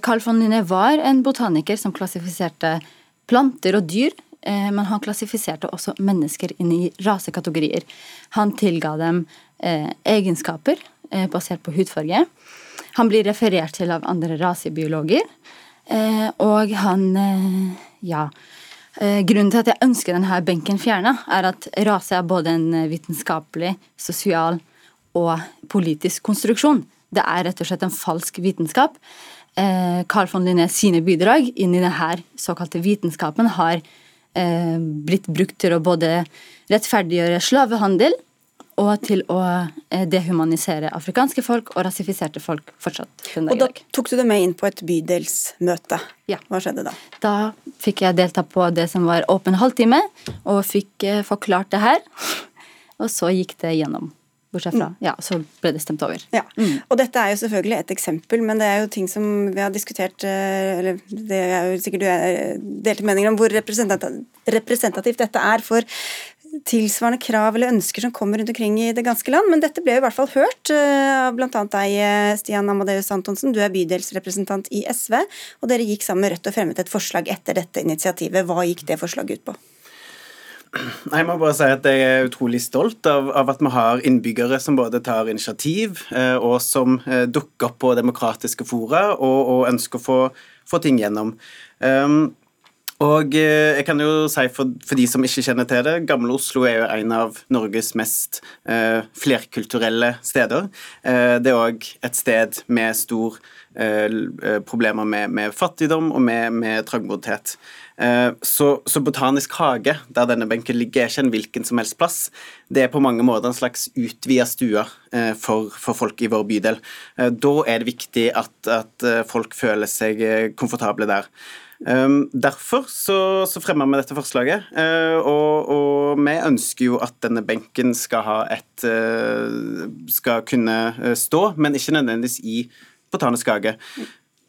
Carl von Linné var en botaniker som klassifiserte planter og dyr men han klassifiserte også mennesker inn i rasekategorier. Han tilga dem Eh, egenskaper eh, basert på hudfarge. Han blir referert til av andre rasebiologer. Eh, og han Ja. Grunnen til at jeg ønsker denne benken fjerna, er at rase er både en vitenskapelig, sosial og politisk konstruksjon. Det er rett og slett en falsk vitenskap. Carl von Linné sine bidrag inn i denne såkalte vitenskapen har blitt brukt til å både rettferdiggjøre slavehandel og til å eh, dehumanisere afrikanske folk og rasifiserte folk fortsatt. Og da tok du det med inn på et bydelsmøte. Ja. Hva skjedde da? Da fikk jeg delta på det som var åpen halvtime, og fikk eh, forklart det her. Og så gikk det gjennom. Bortsett fra, mm. ja, så ble det stemt over. Ja, mm. og Dette er jo selvfølgelig et eksempel, men det er jo ting som vi har diskutert eh, eller Det er jo sikkert du delte meninger om hvor representativt dette er for tilsvarende krav eller ønsker som kommer rundt omkring i det ganske land. Men dette ble i hvert fall hørt eh, av bl.a. deg, eh, Stian Amadeus Antonsen. Du er bydelsrepresentant i SV, og dere gikk sammen med Rødt og fremmet et forslag etter dette initiativet. Hva gikk det forslaget ut på? Jeg må bare si at jeg er utrolig stolt av, av, at vi har innbyggere som både tar initiativ eh, og som dukker opp på demokratiske fora og, og ønsker å få, få ting gjennom. Um, og eh, jeg kan jo si for, for, de som ikke kjenner til det, Gamle Oslo er jo en av Norges mest eh, flerkulturelle steder. Eh, det er òg et sted med stor eh, eh, problemer med, med, fattigdom og med, med trangboddhet. Så, så, Botanisk hage, der denne benken ligger, er ikke en hvilken som helst plass. Det er på mange måter en slags utvida stue for, for, folk i vår bydel. Da er det viktig at, at folk føler seg komfortable der. Um, derfor så, så fremmer vi dette forslaget. Uh, og, og, vi ønsker jo at denne benken skal ha et uh, Skal kunne uh, stå, men ikke nødvendigvis i Botanisk hage.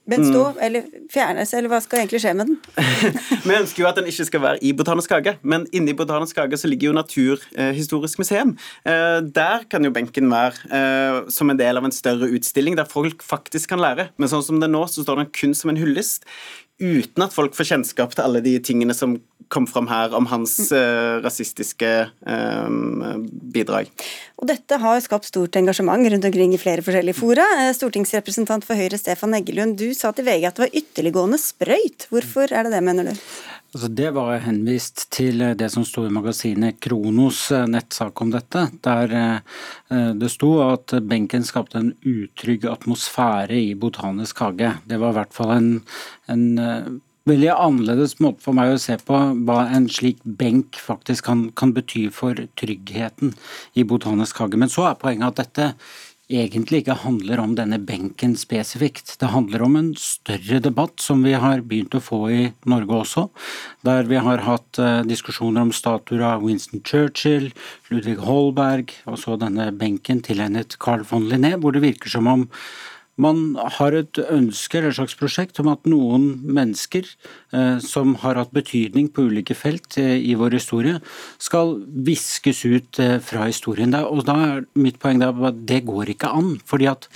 Men stå, mm. eller fjernes, eller hva skal egentlig skje med den? vi ønsker jo at den ikke skal være i Botanisk hage, men inni Botanisk hage så ligger jo Naturhistorisk museum. Der kan jo benken være som en del av en større utstilling der folk faktisk kan lære. Men sånn som det er nå, så står den kun som en hyllest uten at folk får kjennskap til alle de tingene som kom fram her om hans uh, rasistiske uh, bidrag. Og Dette har skapt stort engasjement rundt omkring i flere forskjellige fora. Eh, stortingsrepresentant for Høyre Stefan Eggelund, du sa til VG at det var ytterliggående sprøyt. Hvorfor er det det, mener du? Altså det var henvist til det som sto i magasinet Kronos eh, nettsak om dette, der eh, det sto at benken skapte en utrygg atmosfære i Botanisk hage. Det var i hvert fall en, en eh, veldig annerledes måte for meg å se på hva en slik benk faktisk kan, kan bety for tryggheten i Botanisk hage. Men så er poenget at dette egentlig ikke handler om denne benken spesifikt. Det handler om en større debatt som vi har begynt å få i Norge også, der vi har hatt uh, diskusjoner om statuer av Winston Churchill, Ludvig Holberg og så denne benken tilegnet Carl von Linné, hvor det virker som om man har et ønske eller et slags prosjekt om at noen mennesker eh, som har hatt betydning på ulike felt eh, i vår historie, skal viskes ut eh, fra historien. Der. Og da er mitt poeng at det går ikke an. fordi at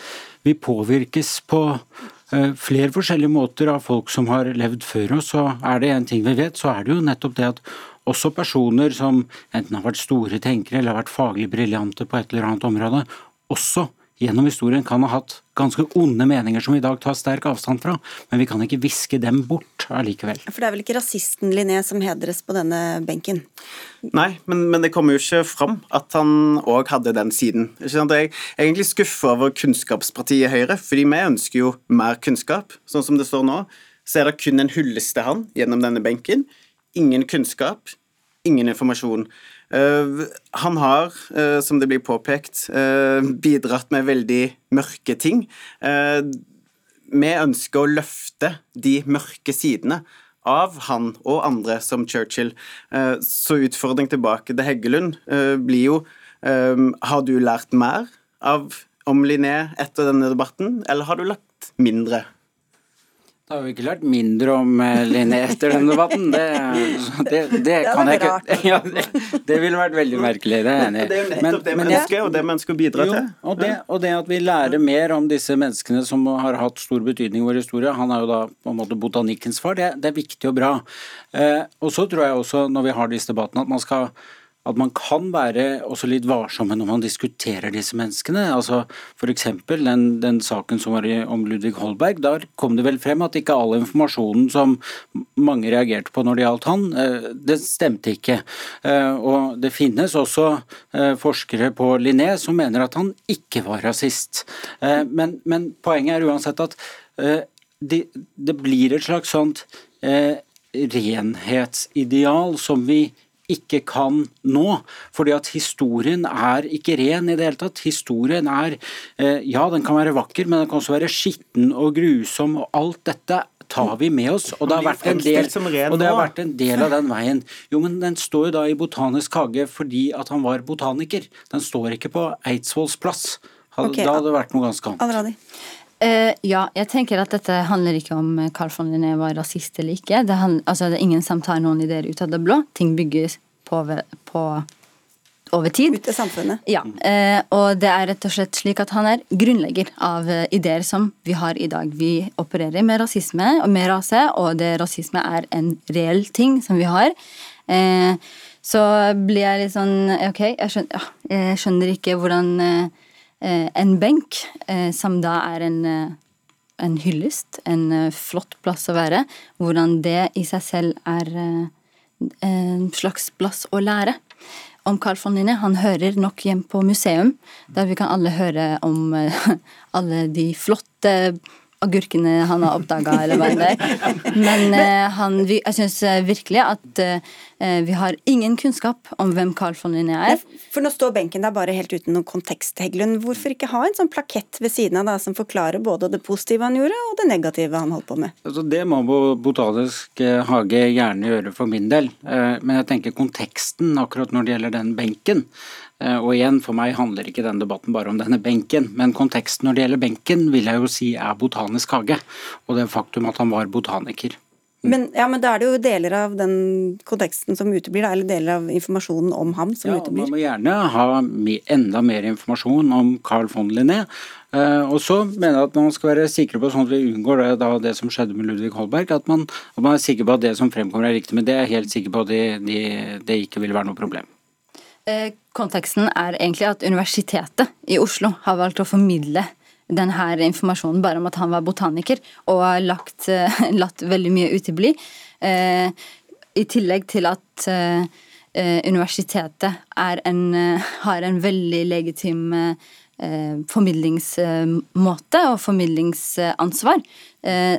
vi påvirkes på eh, flere forskjellige måter av folk som har levd før oss. Og er det en ting vi vet, så er det jo nettopp det at også personer som enten har vært store tenkere eller har vært faglig briljante på et eller annet område, også gjennom historien kan ha hatt ganske onde meninger som vi i dag tar sterk avstand fra, men vi kan ikke viske dem bort allikevel. For det er vel ikke rasisten Linné som hedres på denne benken? Nei, men, men det kommer jo ikke fram at han òg hadde den siden. Jeg er egentlig skuffa over kunnskapspartiet Høyre, fordi vi ønsker jo mer kunnskap. Sånn som det står nå, så er det kun en hyllest til han gjennom denne benken. Ingen kunnskap, ingen informasjon. Uh, han har, uh, som det blir påpekt, uh, bidratt med veldig mørke ting. vi ønsker å løfte de mørke sidene av han og andre som Churchill. så utfordring tilbake til Heggelund blir jo Har du lært mer av om Linné etter denne debatten, eller har du lagt mindre? Da har vi ikke lært mindre om eh, Linné etter den debatten. Det, det, det kan jeg ikke ja, det, det, ville vært veldig merkelig, det er jeg enig i. Det er jo nettopp det mennesket, og det mennesket bidrar til. Og det, og det at vi lærer mer om disse menneskene som har hatt stor betydning i vår historie, han er jo da på en måte botanikkens far, det, er viktig og bra. Eh, og så tror jeg også, når vi har disse debattene, at man skal at man kan være også litt varsomme når man diskuterer disse menneskene. Altså F.eks. Den, den saken som var om Ludvig Holberg. Der kom det vel frem at ikke all informasjonen som mange reagerte på når det gjaldt han, eh, det stemte ikke. Eh, og det finnes også eh, forskere på Linné som mener at han ikke var rasist. Men, men poenget er uansett at det, det blir et slags sånt renhetsideal som vi ikke kan nå. Fordi at historien er ikke ren i det hele tatt. Historien er eh, Ja, den kan være vakker, men den kan også være skitten og grusom, og alt dette tar vi med oss. Og det har vært en del, og det har vært en del av den veien. Jo, men den står jo da i Botanisk hage fordi at han var botaniker. Den står ikke på Eidsvolls plass. Da hadde det vært noe ganske annet. Uh, ja, jeg tenker at dette handler ikke om Carl von Linné var rasist eller ikke. Det, handler, altså, det er ingen som tar noen ideer ut av det blå. Ting bygges på, på over tid. Ut av samfunnet. Ja, uh, og det er rett og slett slik at han er grunnlegger av uh, ideer som vi har i dag. Vi opererer med rasisme og med rase, og det rasisme er en reell ting som vi har. så blir jeg litt sånn Ok, jeg skjønner, jeg skjønner ikke hvordan Eh, en benk, eh, som da er en, eh, en hyllest, en flott plass å være, hvordan det i seg selv er en slags plass å lære om Carl von Linné. Han hører nok hjem på museum, der vi kan alle høre om alle de flotte agurkene han har oppdaga, eller hva det er. Men uh, han, jeg syns uh, virkelig at uh, vi har ingen kunnskap om hvem Carl von Linné er. For nå står benken der bare helt uten noen kontekst, Heggelund. Hvorfor ikke ha en sånn plakett ved siden av da, som forklarer både det positive han gjorde, og det negative han holdt på med? Altså, det må Botanisk hage gjerne gjøre for min del, men jeg tenker konteksten akkurat når det gjelder den benken. Eh, og igjen, for meg handler ikke denne debatten bare om denne benken, men konteksten når det gjelder benken, vil jeg jo si er Botanisk hage, og det faktum at han var botaniker. Men, ja, men da er det jo deler av den konteksten som uteblir, eller deler av informasjonen om ham som ja, uteblir? Man må gjerne ha enda mer informasjon om Carl von Linné. Uh, og så mener jeg at man skal være sikre på, sånn at vi unngår det, da, det som skjedde med Ludvig Holberg, at man, at man, er sikker på at det som fremkommer er riktig. Men det er jeg helt sikker på at det, de, det ikke vil være noe problem. Eh, konteksten er egentlig at Universitetet i Oslo har valgt å formidle denne informasjonen bare om at han var botaniker, og har lagt, eh, latt veldig mye utebli. Eh, I tillegg til at universitetet en, har en veldig legitim formidlingsmåte og formidlingsansvar.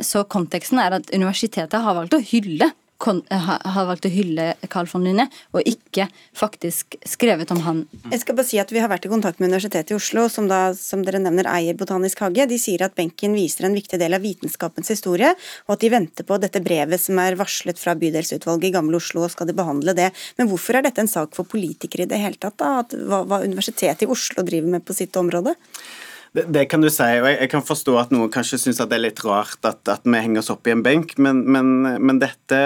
Så konteksten er at universitetet har valgt å hylle har valgt å hylle Carl von Linné, og ikke faktisk skrevet om han. Jeg skal bare si at Vi har vært i kontakt med Universitetet i Oslo, som da, som dere nevner, eier Botanisk hage. De sier at benken viser en viktig del av vitenskapens historie, og at de venter på dette brevet som er varslet fra bydelsutvalget i Gamle Oslo, og skal de behandle det. Men hvorfor er dette en sak for politikere i det hele tatt, da? At, hva, hva Universitetet i Oslo driver med på sitt område? Det, kan du si, og jeg, kan forstå at noen kanskje syns det er litt rart at, at, vi henger oss opp i en benk, men, men, men dette,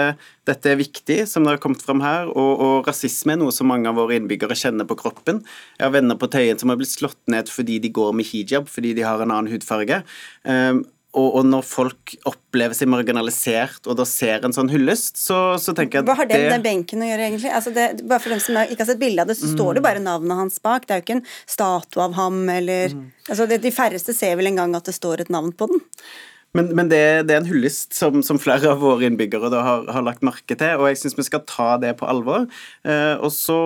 dette, er viktig, som det har kommet fram her. Og, og, rasisme er noe som mange av våre innbyggere kjenner på kroppen. Jeg har venner på Tøyen som har blitt slått ned fordi de går med hijab, fordi de har en annen hudfarge. Um, og, og, når folk opplever seg marginalisert og da ser en sånn hyllest, så, så tenker jeg at Hva har det med den benken å gjøre, egentlig? Altså det, bare for dem som ikke har sett bilde av det, så mm. står det bare navnet hans bak. Det er jo ikke en statue av ham eller mm. altså det, De færreste ser vel engang at det står et navn på den. Men, men det, det, er en hyllest som, som, flere av våre innbyggere har, har, lagt merke til, og jeg syns vi skal ta det på alvor. Eh, og så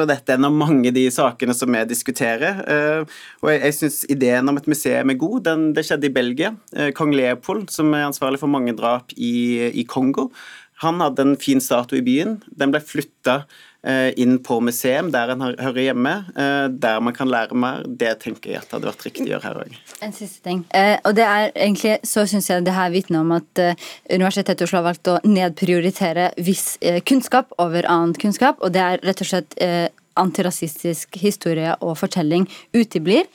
er dette en av mange de sakene som vi diskuterer. Eh, og jeg, jeg syns ideen om et museum er god. Den, det skjedde i Belgia. Eh, Kong Leopold, som er ansvarlig for mange drap i, i Kongo, han hadde en fin statue i byen. Den ble flytta inn på museum, der en hører hjemme, eh, der man kan lære mer. Det tenker jeg at hadde vært riktig å gjøre her òg. En siste ting. Eh, og det er egentlig, så syns jeg det her vitner om at eh, Universitetet i Oslo har valgt å nedprioritere viss eh, kunnskap over annen kunnskap, og det er rett og slett eh, antirasistisk historie og fortelling uteblir.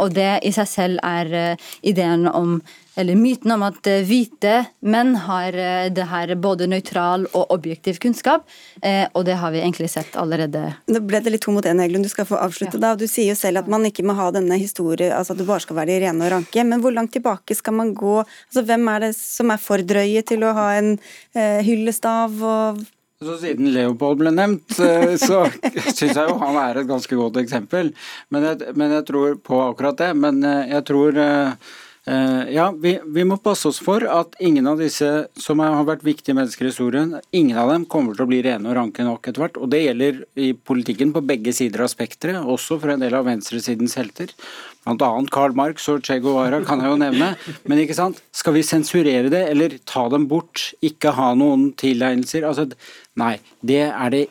og det i seg selv er ideen om eller myten om at eh, hvite menn har eh, det her både nøytral og objektiv kunnskap. Eh, og det har vi egentlig sett allerede. Nå ble det litt to mot én, Eglund. Du skal få avslutte ja. da. Du sier jo selv at man ikke må ha denne historien, altså at du bare skal være de rene og ranke. Men hvor langt tilbake skal man gå? Altså Hvem er det som er for drøye til å ha en eh, hyllest av? og så Siden Leopold ble nevnt, så syns jeg jo han er et ganske godt eksempel. Men jeg, men jeg tror på akkurat det. Men jeg tror Eh, ja, vi, vi, må passe oss for at ingen av disse som har vært viktige mennesker i historien, ingen av dem kommer til å bli rene og ranke nok etter hvert. Og det gjelder i politikken på begge sider av spekteret, også for en del av venstresidens helter. Blant annet Karl Marx og Che Guevara kan jeg jo nevne. Men ikke sant, skal vi sensurere det, eller ta dem bort? Ikke ha noen tilegnelser? Altså, nei. Det er det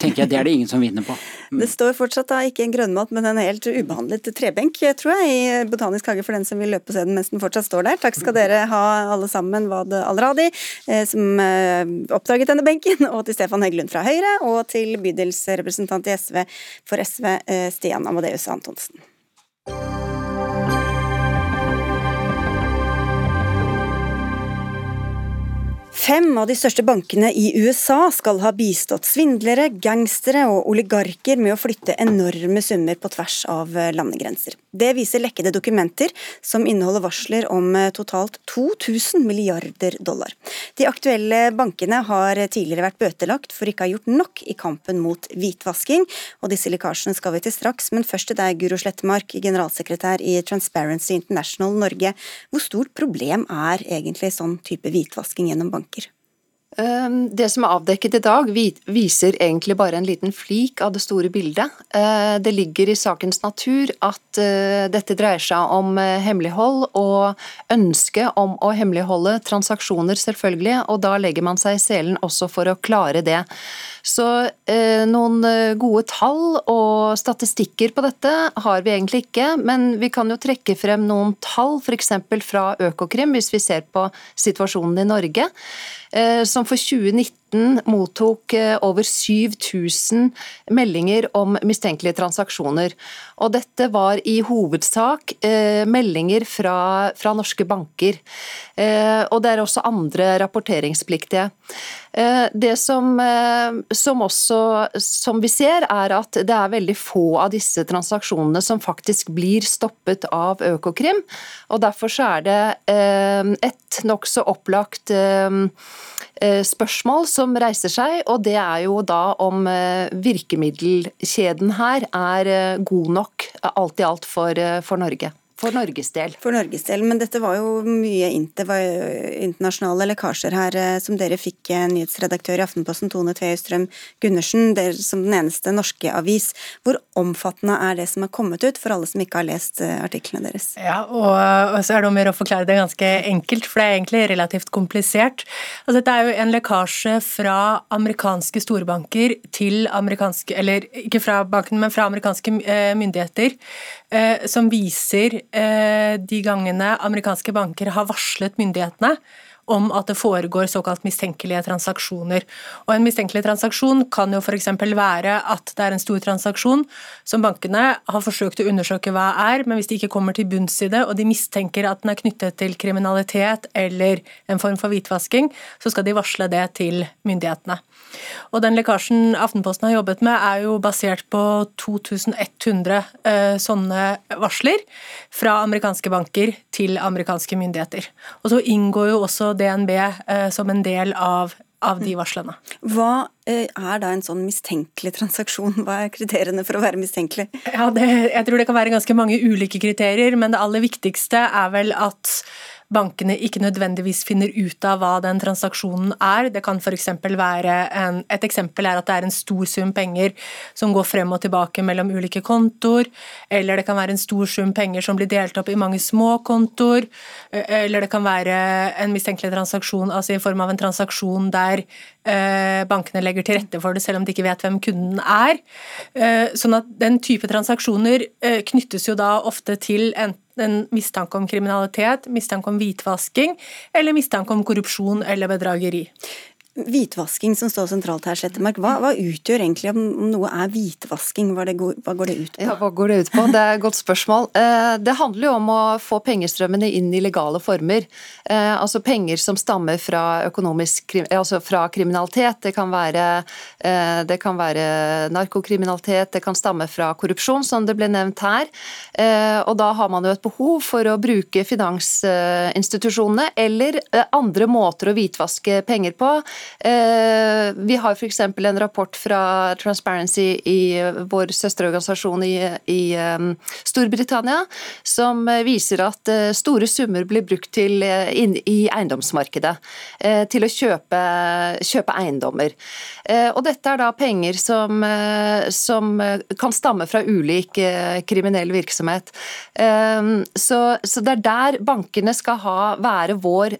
tenker jeg det er det ingen som vinner på. Det står fortsatt da ikke en grønnmat, men en helt ubehandlet trebenk, tror jeg, i Botanisk hage for den som vil løpe og se den mens den fortsatt står der. Takk skal dere ha alle sammen, Wad Al-Radi, eh, som eh, oppdaget denne benken, og til Stefan Heggelund fra Høyre, og til bydelsrepresentant i SV for SV, eh, Stian Amadeus Antonsen. Fem av de største bankene i USA skal ha bistått svindlere, gangstere og oligarker med å flytte enorme summer på tvers av landegrenser. Det viser lekkede dokumenter som inneholder varsler om totalt 2000 milliarder dollar. De aktuelle bankene har tidligere vært bøtelagt for ikke å ha gjort nok i kampen mot hvitvasking, og disse lekkasjene skal vi til straks, men først til deg, Guro Slettemark, generalsekretær i Transparency International Norge. Hvor stort problem er egentlig sånn type hvitvasking gjennom banker? Ehm, det som er avdekket i dag, viser egentlig bare en liten flik av det store bildet. Eh, det ligger i sakens natur at eh, dette dreier seg om eh, hemmelighold og ønske om å hemmeligholde transaksjoner, selvfølgelig, og da legger man seg i selen også for å klare det. Så noen gode tall og statistikker på dette har vi egentlig ikke, men vi kan jo trekke frem noen tall, f.eks. fra Økokrim, hvis vi ser på situasjonen i Norge. Eh, som for 2019 mottok eh, over 7000 meldinger om mistenkelige transaksjoner. Og dette var i hovedsak eh, meldinger fra, fra norske banker. Og det er også andre rapporteringspliktige. Det som, som, også som vi ser, er at det er veldig få av disse transaksjonene som faktisk blir stoppet av Økokrim. og Derfor er det et nokså opplagt Eh, spørsmål som reiser seg, og det er jo da om eh, virkemiddelkjeden her er eh, god nok alt i alt for, for Norge. For Norges del. For Norges del, Men dette var jo mye internasjonale lekkasjer her, eh, som dere fikk, eh, nyhetsredaktør i Aftenposten Tone Tveøstrøm Gundersen, som den eneste norske avis. Hvor omfattende er det som er kommet ut, for alle som ikke har lest eh, artiklene deres? Ja, og, og så er det om å å forklare det ganske enkelt, for det er egentlig relativt komplisert. Altså, dette er jo en lekkasje fra amerikanske storbanker til amerikanske Eller ikke fra banken, men fra amerikanske myndigheter, som viser de gangene amerikanske banker har varslet myndighetene om at det foregår såkalt mistenkelige transaksjoner. Og En mistenkelig transaksjon kan jo f.eks. være at det er en stor transaksjon som bankene har forsøkt å undersøke hva er, men hvis de ikke kommer til bunns i det, og de mistenker at den er knyttet til kriminalitet eller en form for hvitvasking, så skal de varsle det til myndighetene. Og Den lekkasjen Aftenposten har jobbet med, er jo basert på 2100 eh, sånne varsler fra amerikanske banker til amerikanske myndigheter. Og Så inngår jo også DNB eh, som en del av av de varslene. Hva eh, er da en sånn mistenkelig transaksjon? Hva er kriteriene for å være mistenkelig? Ja, det, jeg tror det kan være ganske mange ulike kriterier, men det aller viktigste er vel at bankene ikke nødvendigvis finner ut av hva den transaksjonen er. Det kan f.eks. være en, Et eksempel er at det er en stor sum penger som går frem og tilbake mellom ulike kontoer, eller det kan være en stor sum penger som blir delt opp i mange små kontoer, eller det kan være en mistenkelig transaksjon altså i form av en transaksjon der eh, bankene legger til rette for det selv om de ikke vet hvem kunden er. Eh, sånn at Den type transaksjoner eh, knyttes jo da ofte til enten en mistanke om kriminalitet, mistanke om hvitvasking eller mistanke om korrupsjon eller bedrageri. Hvitvasking som står sentralt her, Slettemark. Hva, hva utgjør egentlig om, noe er hvitvasking? Hva, det, hva, går det ut på? Ja, hva går det ut på? Det er et godt spørsmål. Eh, det handler jo om å få pengestrømmene inn i legale former. Eh, altså penger som stammer fra, altså fra kriminalitet. Det kan, være, eh, det kan være narkokriminalitet, det kan stamme fra korrupsjon, som det ble nevnt her. Og da har man jo et behov for å bruke finansinstitusjonene eller andre måter å hvitvaske penger på. Eh, vi har f.eks. en rapport fra Transparency i vår søsterorganisasjon i, i Storbritannia som viser at eh, store summer blir brukt til, eh, inn, i eiendomsmarkedet til å kjøpe, kjøpe, eiendommer. Og dette er da penger som, som kan stamme fra ulik kriminell virksomhet. Så, så, det er der bankene skal ha, være vår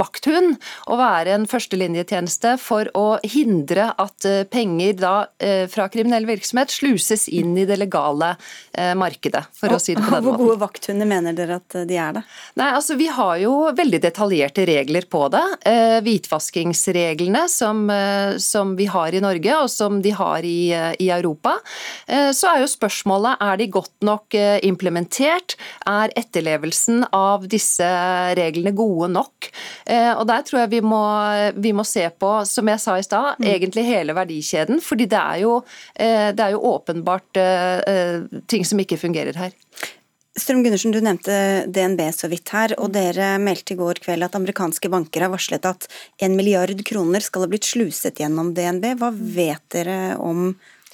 vakthund og være en førstelinjetjeneste for å hindre at eh, penger da, eh, fra kriminell virksomhet sluses inn i det legale eh, markedet, for å si det på den måten. Hvor gode vakthunder mener dere at de er, da? Nei, altså Vi har jo veldig detaljerte regler på det. Hvitvaskingsreglene som, som vi har i Norge, og som de har i, i Europa. Så er jo spørsmålet er de godt nok implementert. Er etterlevelsen av disse reglene gode nok? Og Der tror jeg vi må vi må se på, som jeg sa i stad, mm. egentlig hele verdikjeden. fordi det er jo, eh, det er jo åpenbart eh, eh, ting som ikke fungerer her. Strøm Gundersen, du nevnte DNB så vidt her, og dere meldte i går kveld at amerikanske banker har varslet at en milliard kroner skal ha blitt sluset gjennom DNB. Hva vet dere om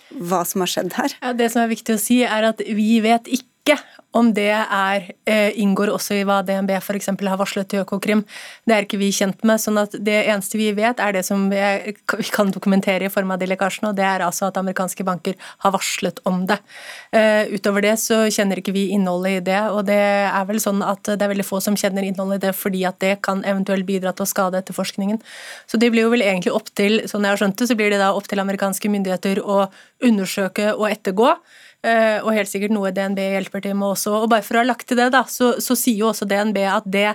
hva som har skjedd her? Ja, det som er viktig å si, er at vi vet ikke om det er, eh, inngår også i hva DNB f.eks. har varslet til Økokrim, det er ikke vi kjent med. sånn at Det eneste vi vet, er det som vi, kan dokumentere i form av de lekkasjene, og det er altså at amerikanske banker har varslet om det. Uh, utover det så kjenner ikke vi innholdet i det, og det er vel sånn at det er veldig få som kjenner innholdet i det fordi at det kan eventuelt bidra til å skade etterforskningen. Så det blir jo vel egentlig opp til, sånn jeg har skjønt det, så blir det da opp til amerikanske myndigheter å undersøke og ettergå. Eh, og helt sikkert noe DNB hjelper til med også. Og bare for å ha lagt til det, da, så, så sier jo også DNB at det,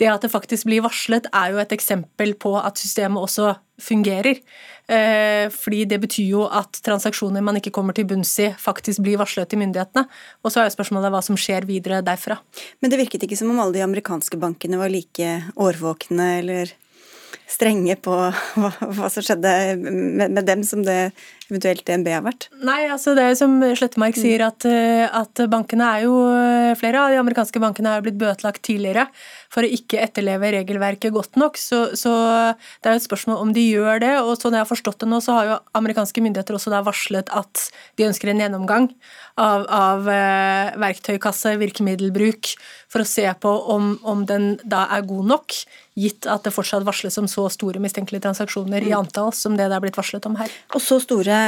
det at det faktisk blir varslet, er jo et eksempel på at systemet også fungerer. Eh, fordi det betyr jo at transaksjoner man ikke kommer til bunns i, faktisk blir varslet til myndighetene. Og så er jo spørsmålet hva som skjer videre derfra. Men det virket ikke som om alle de amerikanske bankene var like årvåkne eller strenge på hva, hva som skjedde med, med, dem, som det eventuelt DNB har vært? Nei, altså det er jo som Slettemark mm. sier, at, at, bankene er jo Flere av de amerikanske bankene har blitt bøtelagt tidligere for å ikke etterleve regelverket godt nok. Så, så det er jo et spørsmål om de gjør det. Og sånn jeg har forstått det nå, så har jo amerikanske myndigheter også da varslet at de ønsker en gjennomgang av, av eh, verktøykasse, virkemiddelbruk, for å se på om, om den da er god nok, gitt at det fortsatt varsles om så store mistenkelige transaksjoner i mm. antall som det det er blitt varslet om her. Og så store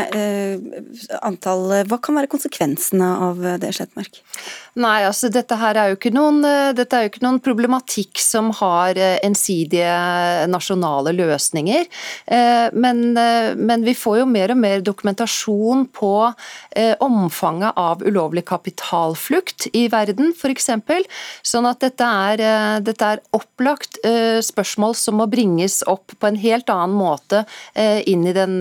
antall. Hva kan være konsekvensene av det, Slettmark? Nei, altså dette her er jo ikke noen, dette er jo ikke noen problematikk som har ensidige nasjonale løsninger. Men, men vi får jo mer og mer dokumentasjon på omfanget av ulovlig kapitalflukt i verden, f.eks. Sånn at dette er, dette er opplagt spørsmål som må bringes opp på en helt annen måte inn den,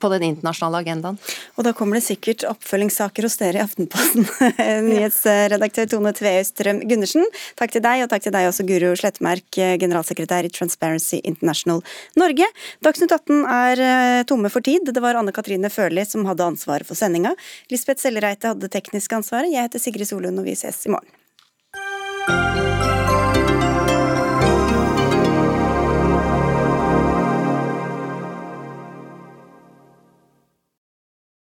på den internasjonale agendaen. Og da kommer det sikkert oppfølgingssaker hos dere i Aftenposten. Nyhetsredaktør Tone Tveøystrøm Gundersen, takk til deg, og takk til deg også, Guro Slettmerk, generalsekretær i Transparency International Norge. Dagsnytt 18 er eh, tomme for tid. Det var Anne Katrine Førli som hadde ansvaret for sendinga. Lisbeth Sellereite hadde det tekniske ansvaret. Jeg heter Sigrid Solund, og vi ses i morgen.